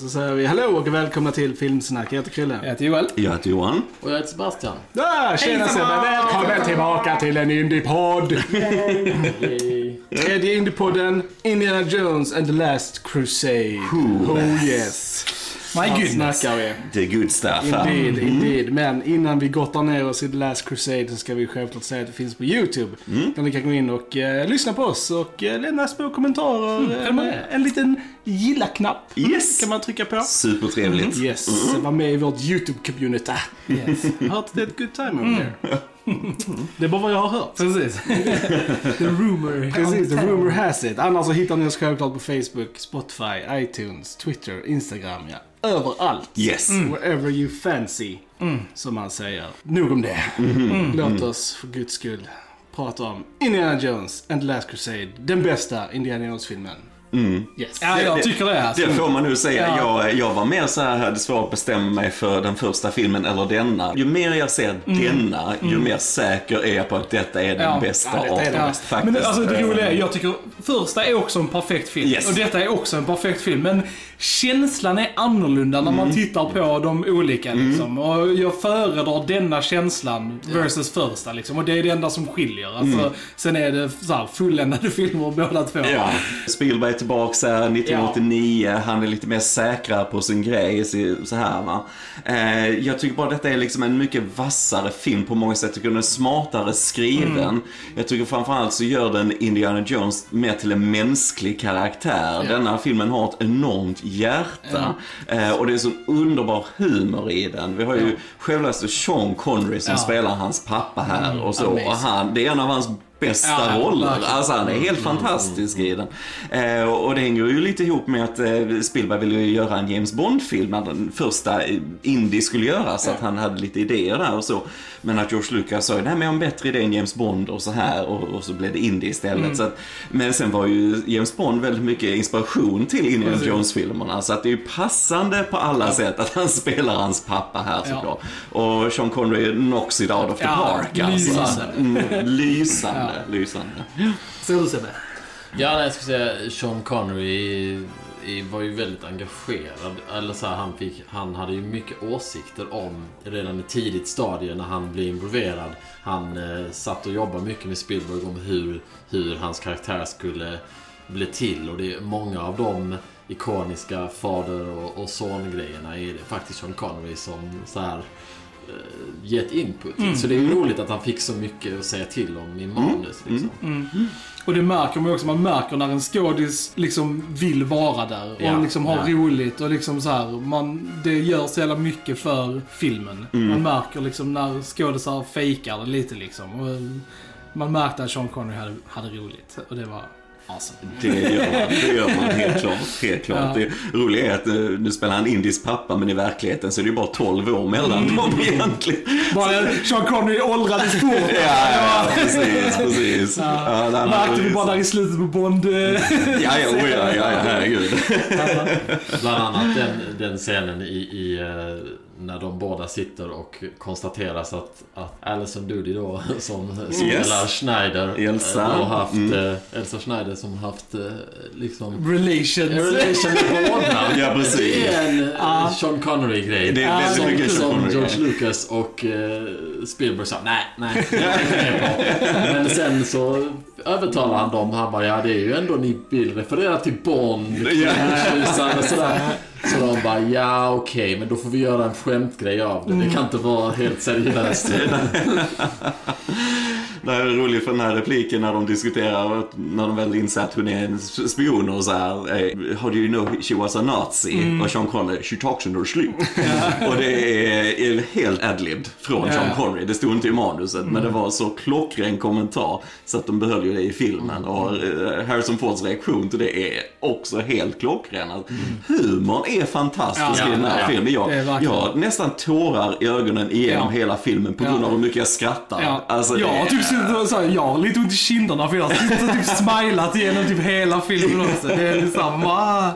Så säger vi hallå och välkomna till Filmsnack. Jag heter Krille. Jag heter Joel. Jag heter Johan. Och jag heter Sebastian. Ah, tjena Sebbe! Välkommen tillbaka till en Indie-podd! Tredje Indie-podden, Indiana Jones and the Last Crusade. Oh yes. My goodness. snackar vi? Det är good stuff. Indeed, indeed. Men innan vi gottar ner oss i The Last Crusade så ska vi självklart säga att det finns på YouTube. Där ni kan gå in och eh, lyssna på oss och eh, lämna små kommentarer. en, en liten gilla-knapp Yes. kan man trycka på. Supertrevligt. Yes, var med i vårt YouTube-community. Yes. Hört att det är ett good time over there. Det är bara vad jag har hört. Precis. The rumor. Precis, the rumor has it. Annars så hittar ni oss självklart på Facebook, Spotify, iTunes, Twitter, Instagram, ja. Överallt. Yes. Wherever you fancy, som man säger. Nog om det. Låt oss för guds skull prata om Indiana Jones and the Last Crusade. Den bästa Indiana Jones-filmen. Yes. Ja, jag tycker det. Alltså. Det får man nu säga. Ja. Jag, jag var mer så här, hade svårt att bestämma mig för den första filmen eller denna. Ju mer jag ser denna, ju mer säker är jag på att detta är den Ja. bästa Ja, av den dem. bästa. Faktiskt. Men alltså det roliga är, jag tycker första är också en perfekt film. Yes. Och detta är också en perfekt film. Men känslan är annorlunda när man tittar på de olika liksom. Och jag föredrar denna känslan versus första liksom. Och det är det enda som skiljer. Alltså, Sen är det så här, fulländade filmer båda två. Ja. Spielberg är tillbaka här 1989, han är lite mer säkrare på sin grej. så- här, va? Eh, jag tycker bara detta är liksom en mycket vassare film på många sätt. Jag tycker den är smartare skriven. Jag tycker framförallt så gör den Indiana Jones mer till en mänsklig karaktär. Denna filmen har ett enormt hjärta. Eh, och det är så underbar humor i den. Vi har ju självaste Sean Connery som Ja. spelar hans pappa här och så. Och han, det är en av hans bästa Ja, roller. verkligen. Alltså han är helt fantastisk i den. Eh, och det hänger ju lite ihop med att eh, Spielberg ville ju göra en James Bond-film när den första eh, Indy skulle göras. Så att han hade lite idéer där och så. Men att George Lucas sa nej men jag har en bättre idé än James Bond och så här. Och, och så blev det Indy istället. Så att, men sen var ju James Bond väldigt mycket inspiration till Indiana. Jones-filmerna. Så att det är ju passande på alla sätt att han spelar hans pappa här Ja. såklart. Och Sean Connery knocks it out of the Ja, park alltså. lysande. Mm, lysande, lysande. Ser du Sebbe? Ja, nej, jag skulle säga Sean Connery var ju väldigt engagerad. Eller så här, han, fick, han hade ju mycket åsikter om redan i tidigt stadie när han blev involverad. Han eh, satt och jobbade mycket med Spielberg om hur, hur hans karaktär skulle bli till. Och det är många av de ikoniska fader och, och son-grejerna är det faktiskt Sean Connery som så här gett input till. Så det är ju roligt att han fick så mycket att säga till om i manus. Liksom. Och det märker man också, man märker när en skådis liksom vill vara där och Ja, liksom ha ja. roligt och liksom så här, man, det gör så jävla mycket för filmen. Man märker liksom när skådisar fejkar det lite liksom. Och man märkte att Sean Connery hade, hade roligt och det var awesome. Det gör man, det gör man helt klart. Helt klart. Ja. Det roliga är att eh, nu spelar han Indis pappa, men i verkligheten så är det ju bara 12 år mellan dem egentligen. Bara Sean Connery åldrades fort. Ja, ja, ja, precis, precis. Ja, men- Märkte vi bara där i slutet på Bond. Ja, ja, oh, ja, ja, ja, herregud. Bland annat den, den scenen i, i eh, när de båda sitter och konstateras att, att Alison Doody då, som spelar Schneider, Elsa. eh, har haft, Mm. eh, Elsa Schneider som haft eh, liksom Relations. relation med båda. Ja, precis. Det är en Ja. uh, Sean Connery-grej. Det är väldigt som, mycket Sean Connery. George Lucas och eh, Spielberg sa, nej, nej, det är jag inte med på. Men sen så övertalar han dem. Han bara, ja det är ju ändå ni vill referera till Bond. Tjusan och sådär. Så de bara, ja okej, men då får vi göra en skämtgrej av det. Det kan inte vara helt seriöst. Det här är roligt för den här repliken när de diskuterar, att- när de väl inser att hon är en spion och så här. How do you know she was a nazi? Och Sean Connery, she talks in her sleep. och det är, helt adlibbed från. Sean Connery. Det stod inte i manuset, men det var så klockren kommentar. Så att de behöll ju i filmen. Och eh, Harrison Fords reaktion till det är också helt klockren. Att Humorn är fantastisk Ja, i den här ja, filmen. Jag, jag har nästan tårar i ögonen igenom Ja. hela filmen på grund Ja. av hur mycket jag skrattar. Ja, Alltså, jag har det- typ suttit och så här, jag har lite ont i kinderna för jag har och typ smilat igenom typ hela filmen också. Det är liksom, ah,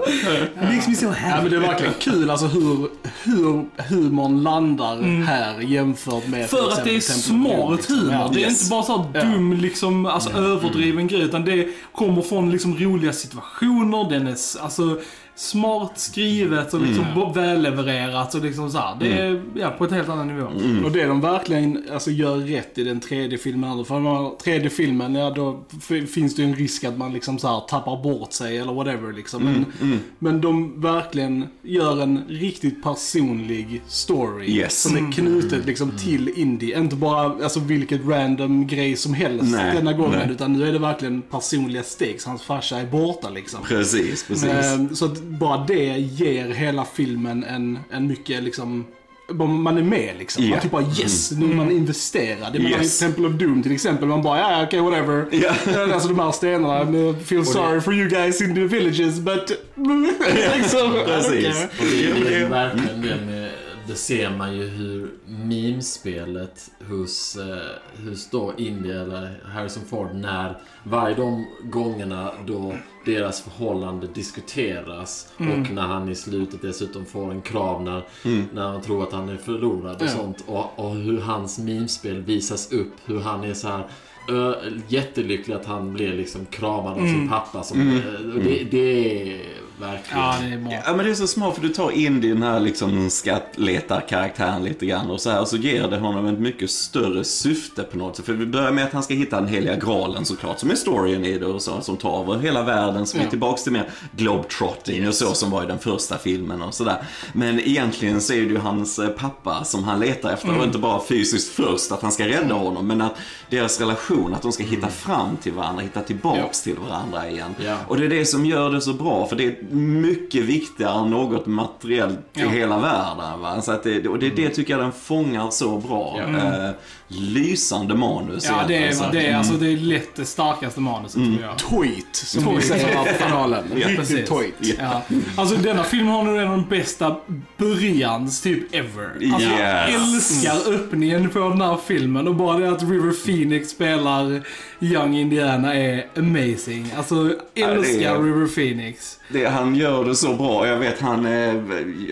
makes me so Ja, happy. men det är verkligen kul alltså hur, hur humorn landar här jämfört med För att det är smart humor. Ja, Det är yes. inte bara så dum, liksom, alltså överdriven grej. Utan det kommer från liksom roliga situationer. Den är, alltså, smart skrivet och liksom Mm. vällevererat och liksom så här. Det är ja, på ett helt annan nivå. Och det de verkligen alltså, gör rätt i den tredje filmen, för den tredje filmen, ja då finns det ju en risk att man liksom så här tappar bort sig eller whatever liksom. Men, Mm, men de verkligen gör en riktigt personlig story. Yes. Mm. Som är knutet liksom till Indie. Inte bara alltså vilket random grej som helst Nej, denna gången. nej. Utan nu är det verkligen personliga stakes. Hans farsa är borta liksom. Precis, precis. Ehm, Så att bara det ger hela filmen en, en mycket liksom man är med liksom. Ja. Man typ bara yes, nu är man investerad. Det menar Yes. i Temple of Doom till exempel. Man bara ja, okej whatever. Ja. Alltså de här stenarna. I Feel sorry for you guys in the villages but... liksom, Precis. Och det är verkligen med... Det ser man ju hur memespelet hos, eh, hos då India eller Harrison Ford när varje de gångerna då deras förhållande diskuteras och när han i slutet dessutom får en krav när, när han tror att han är förlorad och Ja. sånt och, och hur hans memespel visas upp, hur han är så här ö, jättelycklig att han blir liksom kramad av sin pappa. Som, eh, och det, det är verkligen... Ja, det är bra. Ja men det är så smart för du tar in den här liksom skattletarkaraktären lite grann och så här och så ger det honom ett mycket större syfte på något sätt. För vi börjar med att han ska hitta den heliga graalen såklart som är storyn i det och så som tar över hela världen som är Ja. tillbaks till mer globetrotting och så som var i den första filmen och sådär. Men egentligen så är det ju hans eh, pappa som han letar efter och inte bara fysiskt först att han ska rädda honom men att deras relation, att de ska hitta fram till varandra, hitta tillbaks till varandra igen. Ja. Och det är det som gör det så bra, för det är mycket viktigare än något materiellt i Ja. hela världen. Va? Så att det, och det, det tycker jag den fångar så bra. Ja. Eh, lysande manus Ja, det är, det är, alltså, det är lätt det starkaste manuset tror jag. Tweet, som vi säger på kanalen. Ja, precis. tweet. Ja. Alltså denna film har nog en av de bästa börjans typ ever. Alltså, Jag Yes. älskar öppningen på den här filmen och bara det att River Phoenix spelar Young Indiana är amazing. Alltså, Ja, det älskar är- River Phoenix. Det, han gör det så bra. Jag vet han, eh,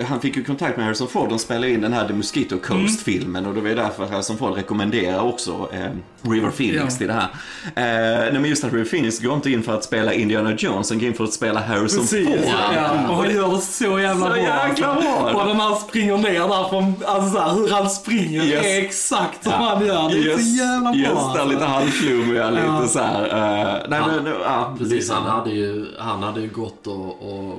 han fick ju kontakt med Harrison Ford. De spelade in den här The Mosquito Coast-filmen och det var därför Harrison Ford rekommenderar också eh, River Phoenix Ja. till det här. Eh, nej, men just att River Phoenix går inte in för att spela Indiana Jones, han går in för att spela Harrison Precis. Ford. Ja, och han gör det så jävla Så bra. jäkla alltså. bra. Och när han springer ner där från, alltså så här, hur han springer Yes. är exakt som han gör. Det är så jävla bra. Yes, där alltså. lite halvflummiga, lite Ja. så här. eh, nej, men, ja, Precis, han hade ju, han hade ju gått och, och eh,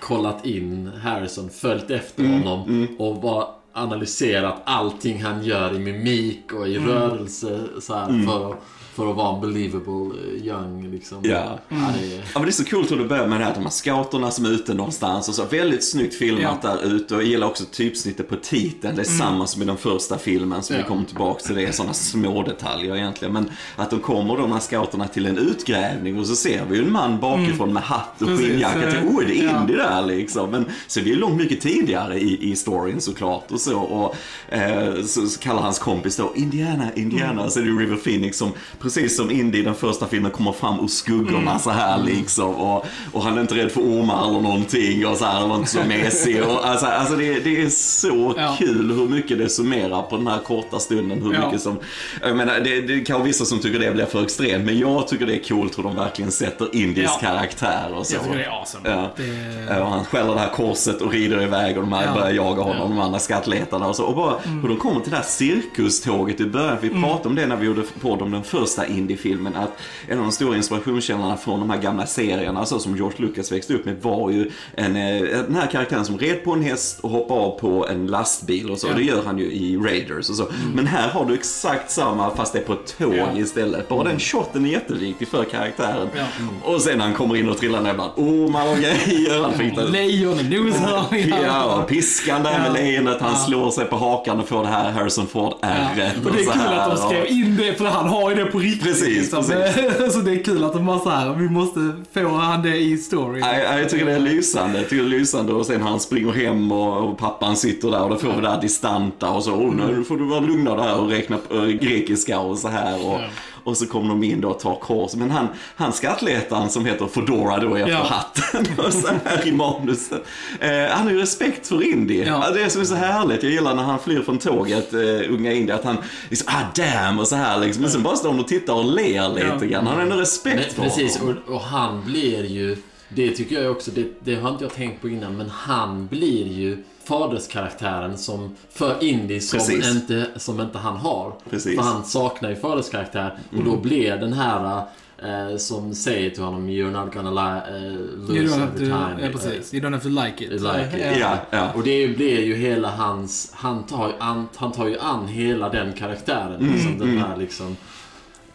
kollat in Harrison, följt efter honom och bara analyserat allting han gör i mimik och i rörelse så här, för, att, för att vara en believable eh, young liksom. Ja. Ja, det är, Ja men det är så coolt hur det börjar med det här, de här scouterna som är ute någonstans och så. Väldigt snyggt filmat Ja. där ute och jag gillar också typsnittet på titeln. Det är samma som i den första filmen som vi Ja. kommer tillbaka till. Det är sådana små detaljer egentligen. Men att de kommer de här scouterna till en utgrävning och så ser vi en man bakifrån med hatt och skinnjacka. till, Oh, är det ja. Indy där liksom? Men så är det ju långt mycket tidigare i, i storyn såklart och så. Och eh, så, så kallar hans kompis då Indiana, Indiana. Så är det River Phoenix som, precis som Indy i den första filmen, kommer fram ur skuggorna så här liksom. Och, och han är inte rädd för ormar eller någonting och så här, han var inte så mesig. Och, alltså, alltså det, det är så Ja. kul hur mycket det summerar på den här korta stunden. Hur Ja. mycket som, jag menar, det, det kanske vissa som tycker det blir för extremt, men jag tycker det är coolt hur de verkligen sätter Indys Ja. karaktär och så. Jag tycker det är awesome. Ja. Det, Ja, och han skäller det här korset och rider iväg och de här Ja. börjar jaga honom, de andra skattletarna och så. Och bara hur de kommer till det här cirkuståget i början. Vi pratade om det när vi gjorde på om den första indie-filmen. Att en av de stora inspirationskällorna från de här gamla serierna så som George Lucas växte upp med var ju en, eh, den här karaktären som red på en häst och hoppade av på en lastbil och så. Ja. Det gör han ju i Raiders och så. Men här har du exakt samma fast det är på ett tåg Ja. istället. Bara den shoten är jätteviktig för karaktären. Ja. Och sen när han kommer in och trillar ner bland ormar och grejer. Han fick det- Lejon i noshörningar. Ja, och piskan där Ja. med lejonet, han Ja. slår sig på hakan och får det här Harrison Ford ärret Och det är kul att de skrev och- in det, för han har ju det på riktigt. Precis, liksom. precis. Så det är kul att de bara så här, vi måste få han det i story. Nej, nej, jag tycker det är lysande. Jag tycker det är lysande och sen han springer hem och, och pappan sitter där och då får vi det här distanta och så. Oh, nu får du vara lugna där och räkna på äh, grekiska och så här. Och, och så kommer de in då och tar kors. Men han, han skattletaren som heter Fodora då efter Ja. hatten och så här i manuset. Eh, han har ju respekt för Indy. Ja. Det är som är så härligt. Jag gillar när han flyr från tåget, uh, unga Indy, att han liksom, ah damn och så här liksom. Men sen bara står han och tittar och ler lite Ja. grann. Han har ändå respekt Men, för precis, honom. och, och han blir ju det tycker jag också, det, det har inte jag tänkt på innan, men han blir ju faderskaraktären som för Indy som Precis. inte, som inte han har. Precis. För han saknar ju faderskaraktär och då blir den här eh, som säger till honom You're not gonna li- eh, You lose don't every to, time. ja, precis. You don't have to like it. Like it. Ja, ja. Och det blir ju hela hans... Han tar ju an, han tar ju an hela den karaktären. Mm, liksom, den här liksom...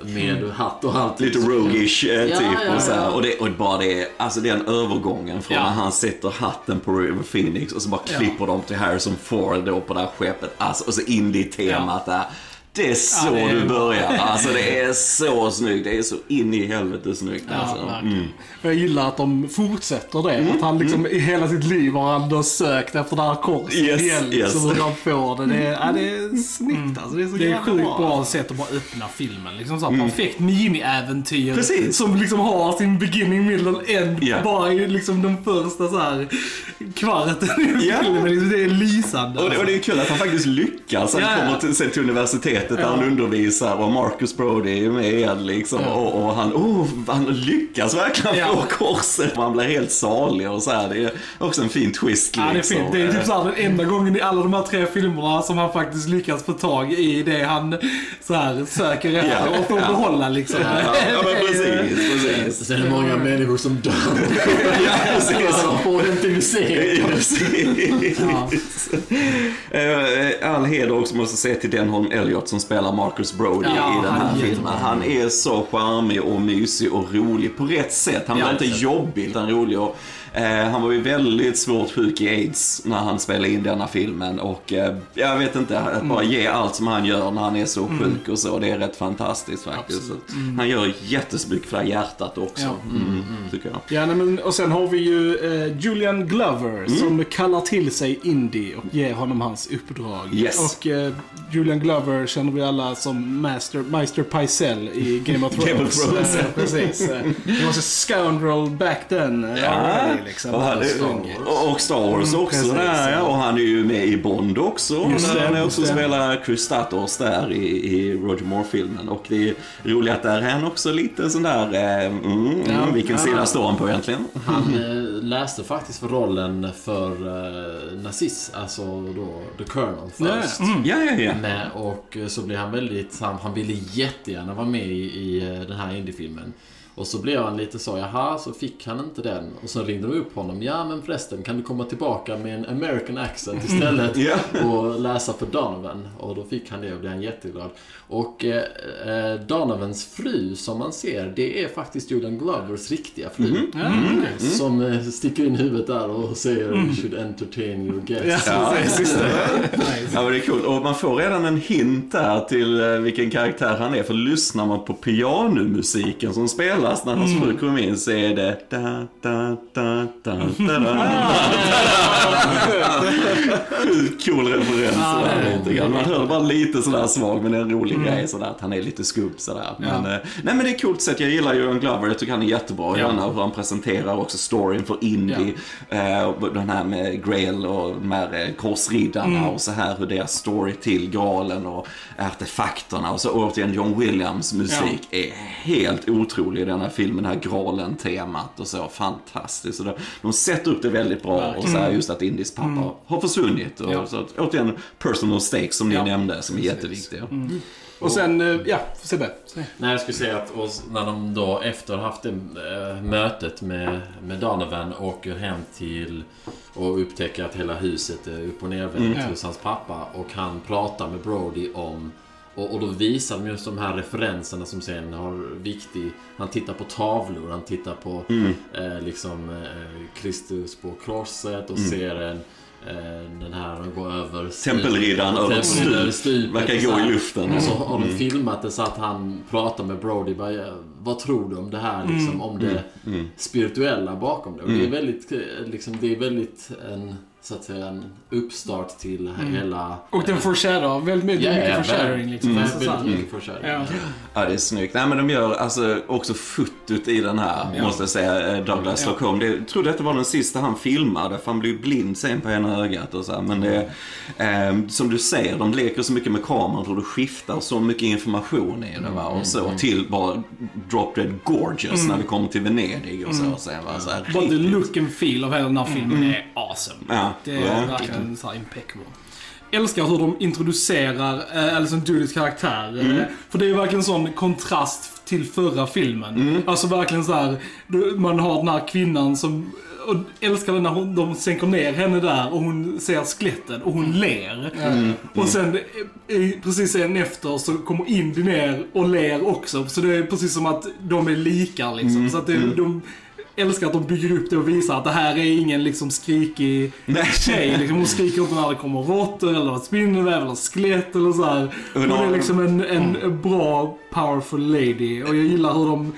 Med hatt och allt. Lite roguish eh, Ja, typ ja, och så här. Och, det, och bara det, alltså den övergången från när han sätter hatten på River Phoenix och så bara klipper de till Harrison Ford då på det här skeppet. Alltså, och så indie-temat där. Det är så Ja, det är du bra. börjar. Alltså det är så snyggt. Det är så in i helvete snyggt. Ja, Alltså. Mm. Jag gillar att de fortsätter det. Att han liksom i hela sitt liv har han då sökt efter det här korset Yes, igen. yes. Så han får det. Det är, ja, det är snyggt alltså. Det är så Det är jävla sjukt bra sätt att bara öppna filmen. Liksom så här, Perfekt mini-äventyr. Precis. Som liksom har sin beginning, middle och end. Ja. Bara i liksom de första så här kvarten i filmen. Det är lysande. Och det, och det är kul att han faktiskt lyckas. Han ja. kommer till, sen till universitetet Ja. han undervisar och Marcus Brody är med liksom. Och, och han, oh, han lyckas verkligen Ja. få korset. Han blir helt salig och så här. Det är också en fin twist Ja, det är liksom. fint. Det är typ så här, den enda gången i alla de här tre filmerna som han faktiskt lyckas få tag i det han så här, söker efter Ja, och får ja. behålla liksom. Ja, ja men Det är- precis, precis. Sen är det många människor som dör. Ja, precis. Han får det inte ser. Ja, precis. Eh, All heder också måste säga till Denholm Elliot som spelar Marcus Brody Ja, i den här är filmen. Han är så charmig och mysig och rolig på rätt sätt. Han var inte jobbig utan rolig. Och, han var ju väldigt svårt sjuk i aids när han spelade in denna filmen. Och eh, jag vet inte, att bara Mm. ge allt som han gör när han är så sjuk och så. Det är rätt fantastiskt faktiskt. Att Han gör jättesmycket för det här hjärtat också. Ja. Mm, tycker jag. Ja, nej, men, och sen har vi ju eh, Julian Glover som kallar till sig Indy och ger honom hans uppdrag. Yes. Och eh, Julian Glover känner vi alla som Master, Meister Pycelle i Game of Thrones. Game of Thrones. Eh, precis. eh, He was a scoundrel back then. eh, already, liksom. och, han, Star Wars. och- Star Wars också. precis, där, ja. Och han är ju med i Bond också. Just det, han är också spelar Chris Statos där i, i Roger Moore-filmen. Och det är roligt att där är han också lite sån där, eh, mm, Ja. mm, vilken Ja. sida står han på egentligen? Han eh, läste faktiskt för rollen för eh, nazist, alltså då The Colonel först. Ja, Ja, ja, ja. Med, och så blev han väldigt, han, han ville jättegärna vara med i, i eh, den här indiefilmen. Och så blev han lite så, jaha, så fick han inte den. Och så ringde de upp honom, ja men förresten, kan du komma tillbaka med en American accent istället? Och läsa för Donovan. Och då fick han det och blev han jätteglad. Och eh, eh, Donovans fru som man ser, det är faktiskt Julian Glovers riktiga fru. Ja, okej. Som eh, sticker in huvudet där och säger You should entertain your guests. Ja, precis. Ja, men det är kul. Och man får redan en hint där till eh, vilken karaktär han är. För lyssnar man på pianomusiken som spelas när hans fru kommer in så är det da, da, da, da, da. Sjukt cool referens. Ja. Man hör bara lite sådär svag men det är en rolig grej sådär att han är lite skubb sådär. Men, Ja. eh, nej men det är coolt sätt. Jag gillar Johan Glover. Jag tycker han är jättebra Ja. denna. Hur han presenterar också storyn för Indy. Eh, och den här med Grail och de här eh, korsriddarna och så här hur deras story till graalen och artefakterna och så återigen John Williams musik är helt otrolig i den här filmen, det här graalen-temat och så. Fantastiskt. Så de, de sätter upp det väldigt bra och så här just att Indys pappa har försvunnit. Och, Ja. så att, återigen personal stakes som ni Ja. nämnde som är jätteviktiga. Och sen, eh, ja, Sebbe. Nej, jag skulle säga att och när de då efter haft det äh, mötet med, med Donovan åker hem till och upptäcker att hela huset är upp och nervänt Ja. hos hans pappa och han pratar med Brody om och, och då visar de just de här referenserna som sen har viktig... Han tittar på tavlor, han tittar på eh, liksom eh, Kristus på korset och ser en eh, den här, han går över Tempelriddaren över stup. stupet Verkar gå i luften. Och så har de filmat det så att han pratar med Brody. Bara, "Ja, vad tror du om det här? Liksom, om det spirituella bakom det. Och det är väldigt, eh, liksom, det är väldigt en, så att säga, en uppstart till hela... Och den foreshadow, väldigt mycket, Ja, mycket ja, foreshadoing liksom. väldigt, Alltså, så här. väldigt mycket foreshadowing. Ja. Ja, det är snyggt. Nej, men de gör alltså också fotot i den här, Ja. måste jag säga, eh, Douglas Ja. Det, jag tror detta var den sista han filmade, för han blev blind sen på en ena ögat och så här. Men det eh, som du säger, de leker så mycket med kameran och det skiftar så mycket information i det va. Och så till bara drop dead gorgeous när vi kommer till Venedig och så. Och sen, va? så här, riktigt- look and feel av hela den här filmen är awesome. Ja, Det är verkligen. verkligen så här impeccable. Älskar hur de introducerar eh, Alison Dudys karaktär. eh, För det är verkligen sån kontrast till förra filmen. Alltså verkligen så här, man har den här kvinnan som och älskar det när hon, de sänker ner henne där och hon ser skeletten och hon ler. Och sen eh, precis sen efter så kommer Indy ner och ler också. Så det är precis som att de är lika liksom. Så att det, de älskar att de bygger upp det och visar att det här är ingen liksom skrikig tjej. Liksom, hon skriker inte när det kommer råttor eller spindelväv eller skelett eller så här. Hon är liksom en, en bra, powerful lady. Och jag gillar hur de,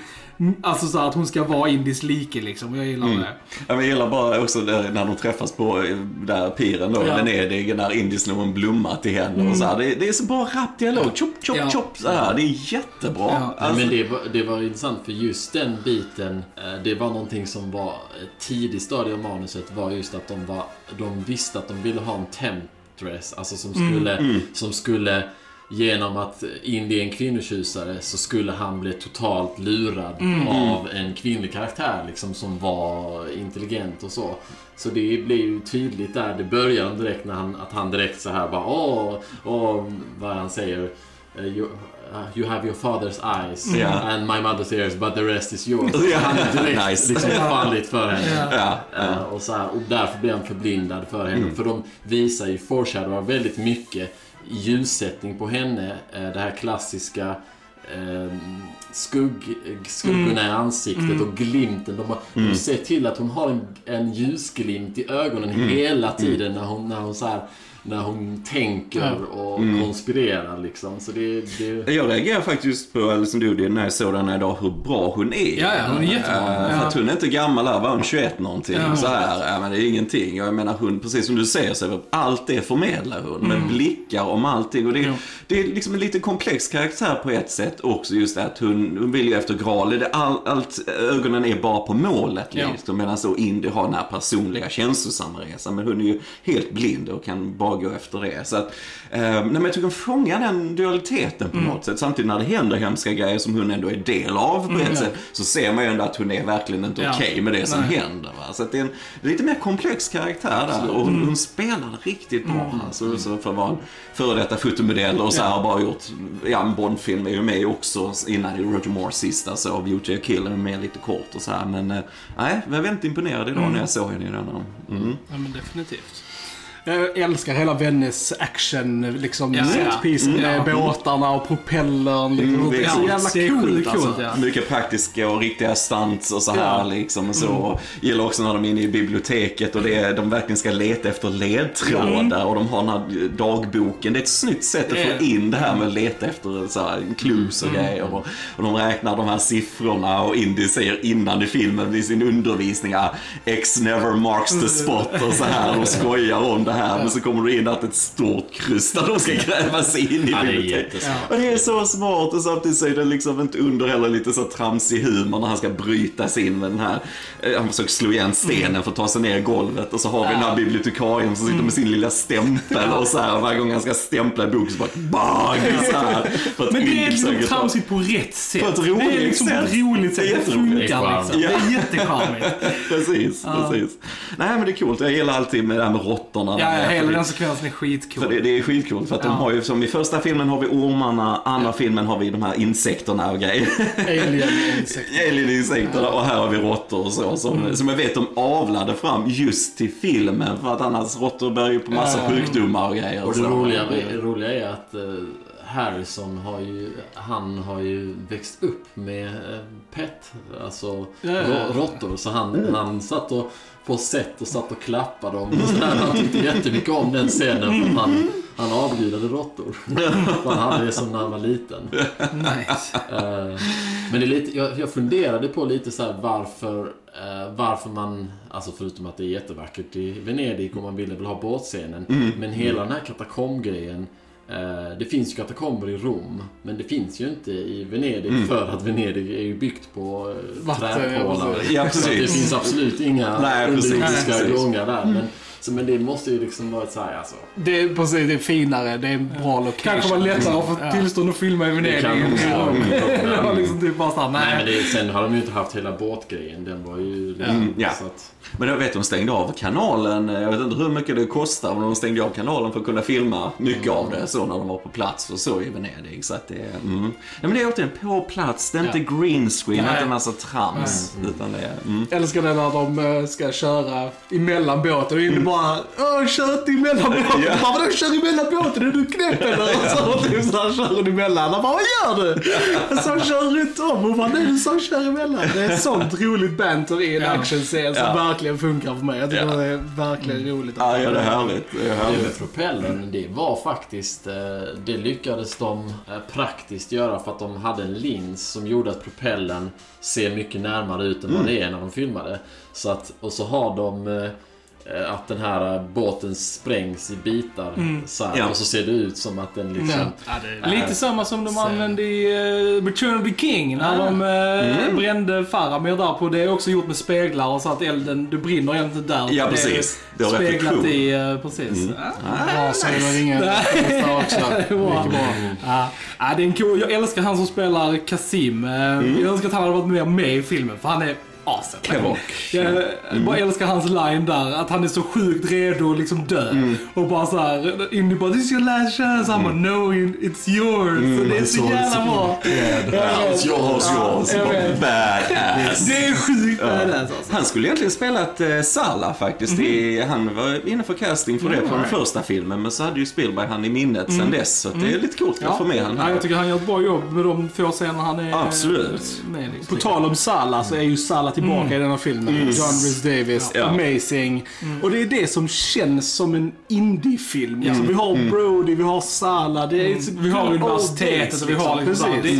alltså så att hon ska vara Indis like liksom. Jag gillar det. Ja, men jag gillar bara också där, när de träffas på eh, där piren då, Ja. Venedig, när Indy slår en blomma till henne och så här. Det, det är så bra rapp dialog. Chop, chop, Ja. chop. Så här. Det är jättebra. Ja. Alltså, men det var, det var intressant för just den biten, eh, det var någonting som var ett tidigt stadie av manuset var just att de, var, de visste att de ville ha en temptress, alltså som skulle, som skulle Genom att Indy är en kvinnotjusare så skulle han bli totalt lurad av en kvinnlig karaktär liksom som var intelligent och så. Så det blir ju tydligt där, det börjar direkt när han, att han direkt så här bara åh, åh, vad han säger. eh, You, uh, you have your father's eyes Ja. and my mother's ears but the rest is yours. Ja. Han är direkt Nice. liksom fallit för henne. ja, Eh, och, så här, och därför blir han förblindad för henne. För de visar ju, foreshadowar väldigt mycket ljussättning på henne. Eh, det här klassiska eh, skugg, skuggorna i ansiktet och glimten. De, har, de ser till att hon har en, en ljusglimt i ögonen hela tiden när hon, när hon så här, när hon tänker och konspirerar liksom. Så det, det Jag reagerar faktiskt på Alison Doody när jag såg den här idag, hur bra hon är. Ja, ja, hon är jättebra. Eh, För att hon är inte gammal här, var hon 21 någonting? Ja. Så här, ja, men det är ingenting. Jag menar hon, precis som du säger, så allt det förmedlar hon. Med blickar om allting. Och det, Ja. det är liksom en lite komplex karaktär på ett sätt också. Just det att hon, hon vill ju efter Graal. Det, all, allt, ögonen är bara på målet. Ja. Liksom, medan så Indy har den här personliga känslosamma resan. Men hon är ju helt blind och kan bara gå efter det. Så att, eh, nej, men jag tycker hon fångar den dualiteten på något sätt. Samtidigt när det händer hemska grejer som hon ändå är del av på ett sätt. Så ser man ju ändå att hon är verkligen inte Ja. okej med det som Nej. händer. Va? Så att det är en lite mer komplex karaktär där. Och hon, hon spelar riktigt bra. Alltså, så för att vara en före detta fotomodell och så här har bara gjort, ja en Bondfilm är ju med också innan i Roger Moore sista så av Beauty och Killer med lite kort och så här. Men eh, nej, jag var väldigt imponerad idag när jag såg henne i denna. Mm. Ja, men definitivt. Jag älskar hela Vennes action, liksom Ja, ja. setpiece med båtarna och propellern. Liksom. Mm, det är så jävla Det är coolt, sjukt alltså. coolt, ja. Mycket praktiska och riktiga stunts och så här Ja. liksom. Och så. Gillar också när de är inne i biblioteket och det de verkligen ska leta efter ledtrådar och de har den här dagboken. Det är ett snyggt sätt att få in det här med att leta efter så här, clues och grejer. Och, och de räknar de här siffrorna och Indy säger innan i filmen i sin undervisning ah, X never marks the spot och så här och skojar om det här. Men så kommer du in att ett stort kryss där de ska gräva sig in i Ja, det biblioteket. Och det är så smart och samtidigt så är det liksom inte under heller lite så tramsig humor när han ska bryta sig in med den här, eh, han försöker slå igen stenen för att ta sig ner i golvet och så har vi den här bibliotekarien som sitter med sin lilla stämpel och så här och varje gång han ska stämpla i boken så bara bang! Så här, för att Men det är liksom tramsigt på rätt sätt. På ett det är roligt liksom på ett sätt. roligt Det sätt. Det funkar Det är liksom. Ja. Det är jättecharmigt. Precis, precis. Nej men det är coolt, jag gillar alltid med det här med råttorna. Ja, För hela det- den sekvensen är För skitcool. det, det är skitcoolt för att de Ja. har ju, som i första filmen har vi ormarna, andra filmen har vi de här insekterna och grejer. Alien-insekter. Alien-insekterna och här har vi råttor och så. Som, som jag vet de avlade fram just till filmen för att annars råttor bär ju på massa Ja. sjukdomar och grejer. Och det så. roliga, det roliga är att eh, Harrison har ju, han har ju växt upp med eh, pet, alltså Ja, ja, ja. rå- råttor. Så han, han satt och på set och satt och klappade dem. Och så där. Han tyckte jättemycket om den scenen för att han, han avgudade råttor. Han hade det som när han var liten. Nice. Eh, Men det är lite, jag, jag funderade på lite så här varför, eh, varför man, alltså förutom att det är jättevackert i Venedig och man ville väl ha båtscenen. Mm. Men hela den här katakombgrejen, eh, det finns ju katakomber i Rom, men det finns ju inte i Venedig Mm. för att Venedig är ju byggt på eh, Vatten, träpålar. ja, precis. Det finns absolut inga Nej, underjordiska gångar där. Men, Så, men det måste ju liksom vara ett så här, alltså. Det är precis, det är finare, det är en bra location. Kanske var lättare att få Ja. tillstånd att filma i Venedig. Mm. Det var liksom typ bara såhär, Nej, men nej. det, sen har de ju inte haft hela båtgrejen. Den var ju... Mm, ja. Så att, Men jag vet de stängde av kanalen. Jag vet inte hur mycket det kostar men de stängde av kanalen för att kunna filma mycket av det så när de var på plats och så i Venedig. Så att det mm. Nej, men det är återigen på plats. Det är inte green screen, Nej. inte en massa trams. Utan det är, mm. Jag älskar det när de eh, ska köra emellan båten och Indy bara Åh, kör inte emellan båten. Ja. Bara, Vadå kör emellan båten? Är du knäpp eller? Och så, typ, så här, kör hon emellan. Han bara, vad gör du? Och så kör runt om och bara, nej du sa kör emellan. Det är ett sånt roligt banter i en Ja. actionscen som Ja. verkligen funkar för mig. Jag tycker Ja. det är verkligen roligt. Ja, ja, det är härligt. Det är det härligt. med propellern, det var faktiskt... eh, Det lyckades de eh, praktiskt göra för att de hade en lins som gjorde att propellern ser mycket närmare ut än vad det är när de filmade. Så att, och så har de eh, att den här eh, båten sprängs i bitar. Så här, Ja. Och så ser det ut som att den liksom... Ja. Ja, det är... Lite samma som de använde i uh, Return of the King när de uh, brände Faramir där på. Det är också gjort med speglar och så att elden, du brinner egentligen inte där. Ja, Det är precis. Det Speglat reflektion. i, uh, precis. Sailor ringen. Nej. Nästa också. Det bra. Ja, ja, det är en cool, jag älskar han som spelar Kasim. Eh, Jag önskar att han hade varit mer med i filmen för han är awesome. Kevok. Jag bara älskar hans line där, att han är så sjukt redo att liksom dö. Och bara såhär, Indy bara “This is your last chance”. Han bara “No, it's yours”. så det är så jävla bra. House yours, yours. Badass. Det är sjukt badass alltså. Han skulle egentligen spelat eh, Sala faktiskt. I, han var inne för casting för det på den första filmen. Men så hade ju Spielberg han i minnet sen dess. Så att det är lite coolt att få med han här. jag tycker han gör ett bra jobb med de få scener han är Absolut. med. Liksom. På tal om Sala så är ju Sala tillbaka i den här filmen. John Rhys Davis, Ja. amazing. Och det är det som känns som en indie-film. Liksom, vi har Brody, vi har Sala. Det är, Vi har universitetet vi har liksom, det,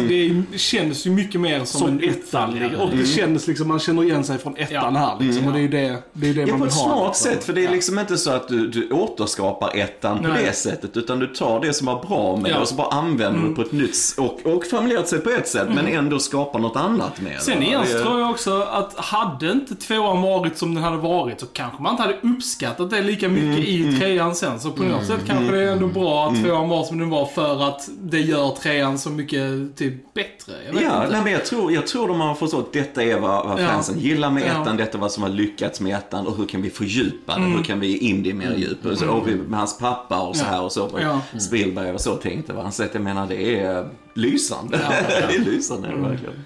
det känns ju mycket mer som, som en ettan. liksom. Och det känns liksom, man känner igen sig från ettan här liksom. Och det är det, det, är det Ja, man på vill ett ha. smart liksom. sätt. För det är liksom inte så att du, du återskapar ettan på Nej. det sättet. Utan du tar det som var bra med Ja. det och så bara använder du på ett nytt och, och formulerat sig på ett sätt. Men ändå skapar något annat med det. Sen Det- tror jag också att hade inte tvåan varit som den hade varit så kanske man inte hade uppskattat det lika mycket Mm, i trean sen. Så på något sätt kanske det är ändå bra att tvåan var som den var för att det gör trean så mycket typ bättre. Ja, inte. nej, men jag tror, jag tror de har förstått att detta är vad, vad Ja. fansen gillar med Ja. ettan, detta är vad som har lyckats med ettan och hur kan vi fördjupa det? Hur kan vi in det mer djup? Och, så, och med hans pappa och så Ja. här och så. Ja. Spielberg och så tänkte va. Så att jag menar det är lysande. det är lysande det verkligen.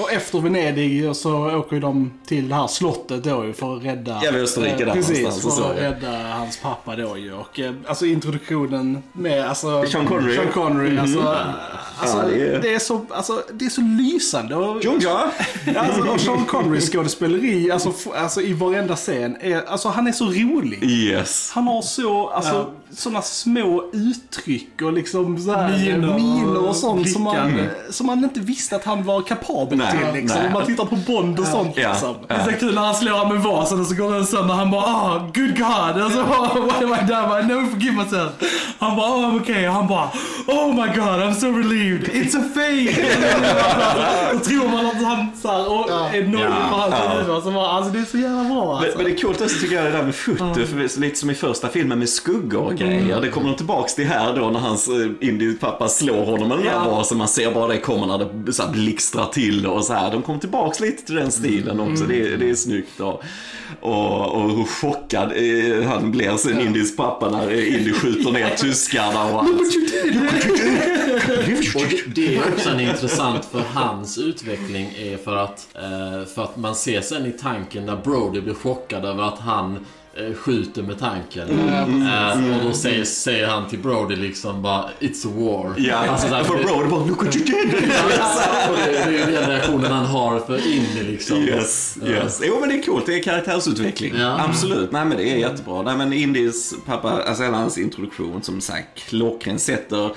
Och efter Venedig så åker ju de till det här slottet då ju för att rädda... Ja, vid Österrike där Precis, någonstans, för att rädda hans pappa då ju. Och eh, alltså introduktionen med alltså... Sean Connery. Sean Connery, alltså... Alltså, Ja, det är- det, är så, alltså, det är så lysande. Och, Junga! alltså, och Sean Connerys skådespeleri, alltså, alltså i varenda scen, är, alltså han är så rolig. Yes. Han har så, alltså, såna små uttryck och liksom så här, miner och sånt som man, som man inte visste att han var kapabel Nej, till. Liksom. nej. Om man tittar på Bond och sånt. Ja. Liksom. Det är så kul när han slår han med vasen och så går den sönder. Han bara ah, good God. Och så bara, what have I done? I never forgive myself. Han bara oh, I'm okay. Han bara oh my God I'm so relieved. It's a fake. Då tror man att han så här, och är nöjd Ja. för hans Ja. huvud. Och så bara, alltså det är så jävla bra Men, alltså. men det är coolt också tycker jag det där med foto, för det är lite som i första filmen med skuggor och grejer. Det kommer de tillbaks till här då när hans eh, indiepappa slår honom där Ja. vasen. Man ser bara det kommer när det så här blixtrar till och så här. De kommer tillbaks lite till den stilen också. Det, är- det är snyggt. Och, och, och hur chockad eh, han blir sen Indies pappa när eh, Indy skjuter ner tyskarna och. Och det- är också en intressant för hans utveckling är för att, eh, för att man ser sen i tanken när Brody blir chockad över att han skjuter med tanken. Eh, och då säger, säger han till Brody liksom bara It's a war. Ja, Alltså, så här, för Brody bara Look what you did! det, är ju den reaktionen han har för Indy liksom. Yes, yes. Jo men det är coolt, det är karaktärsutveckling. Ja. Absolut, nej men det är jättebra. Nej men Indies pappa, alltså hela hans introduktion som sagt, klockren sätter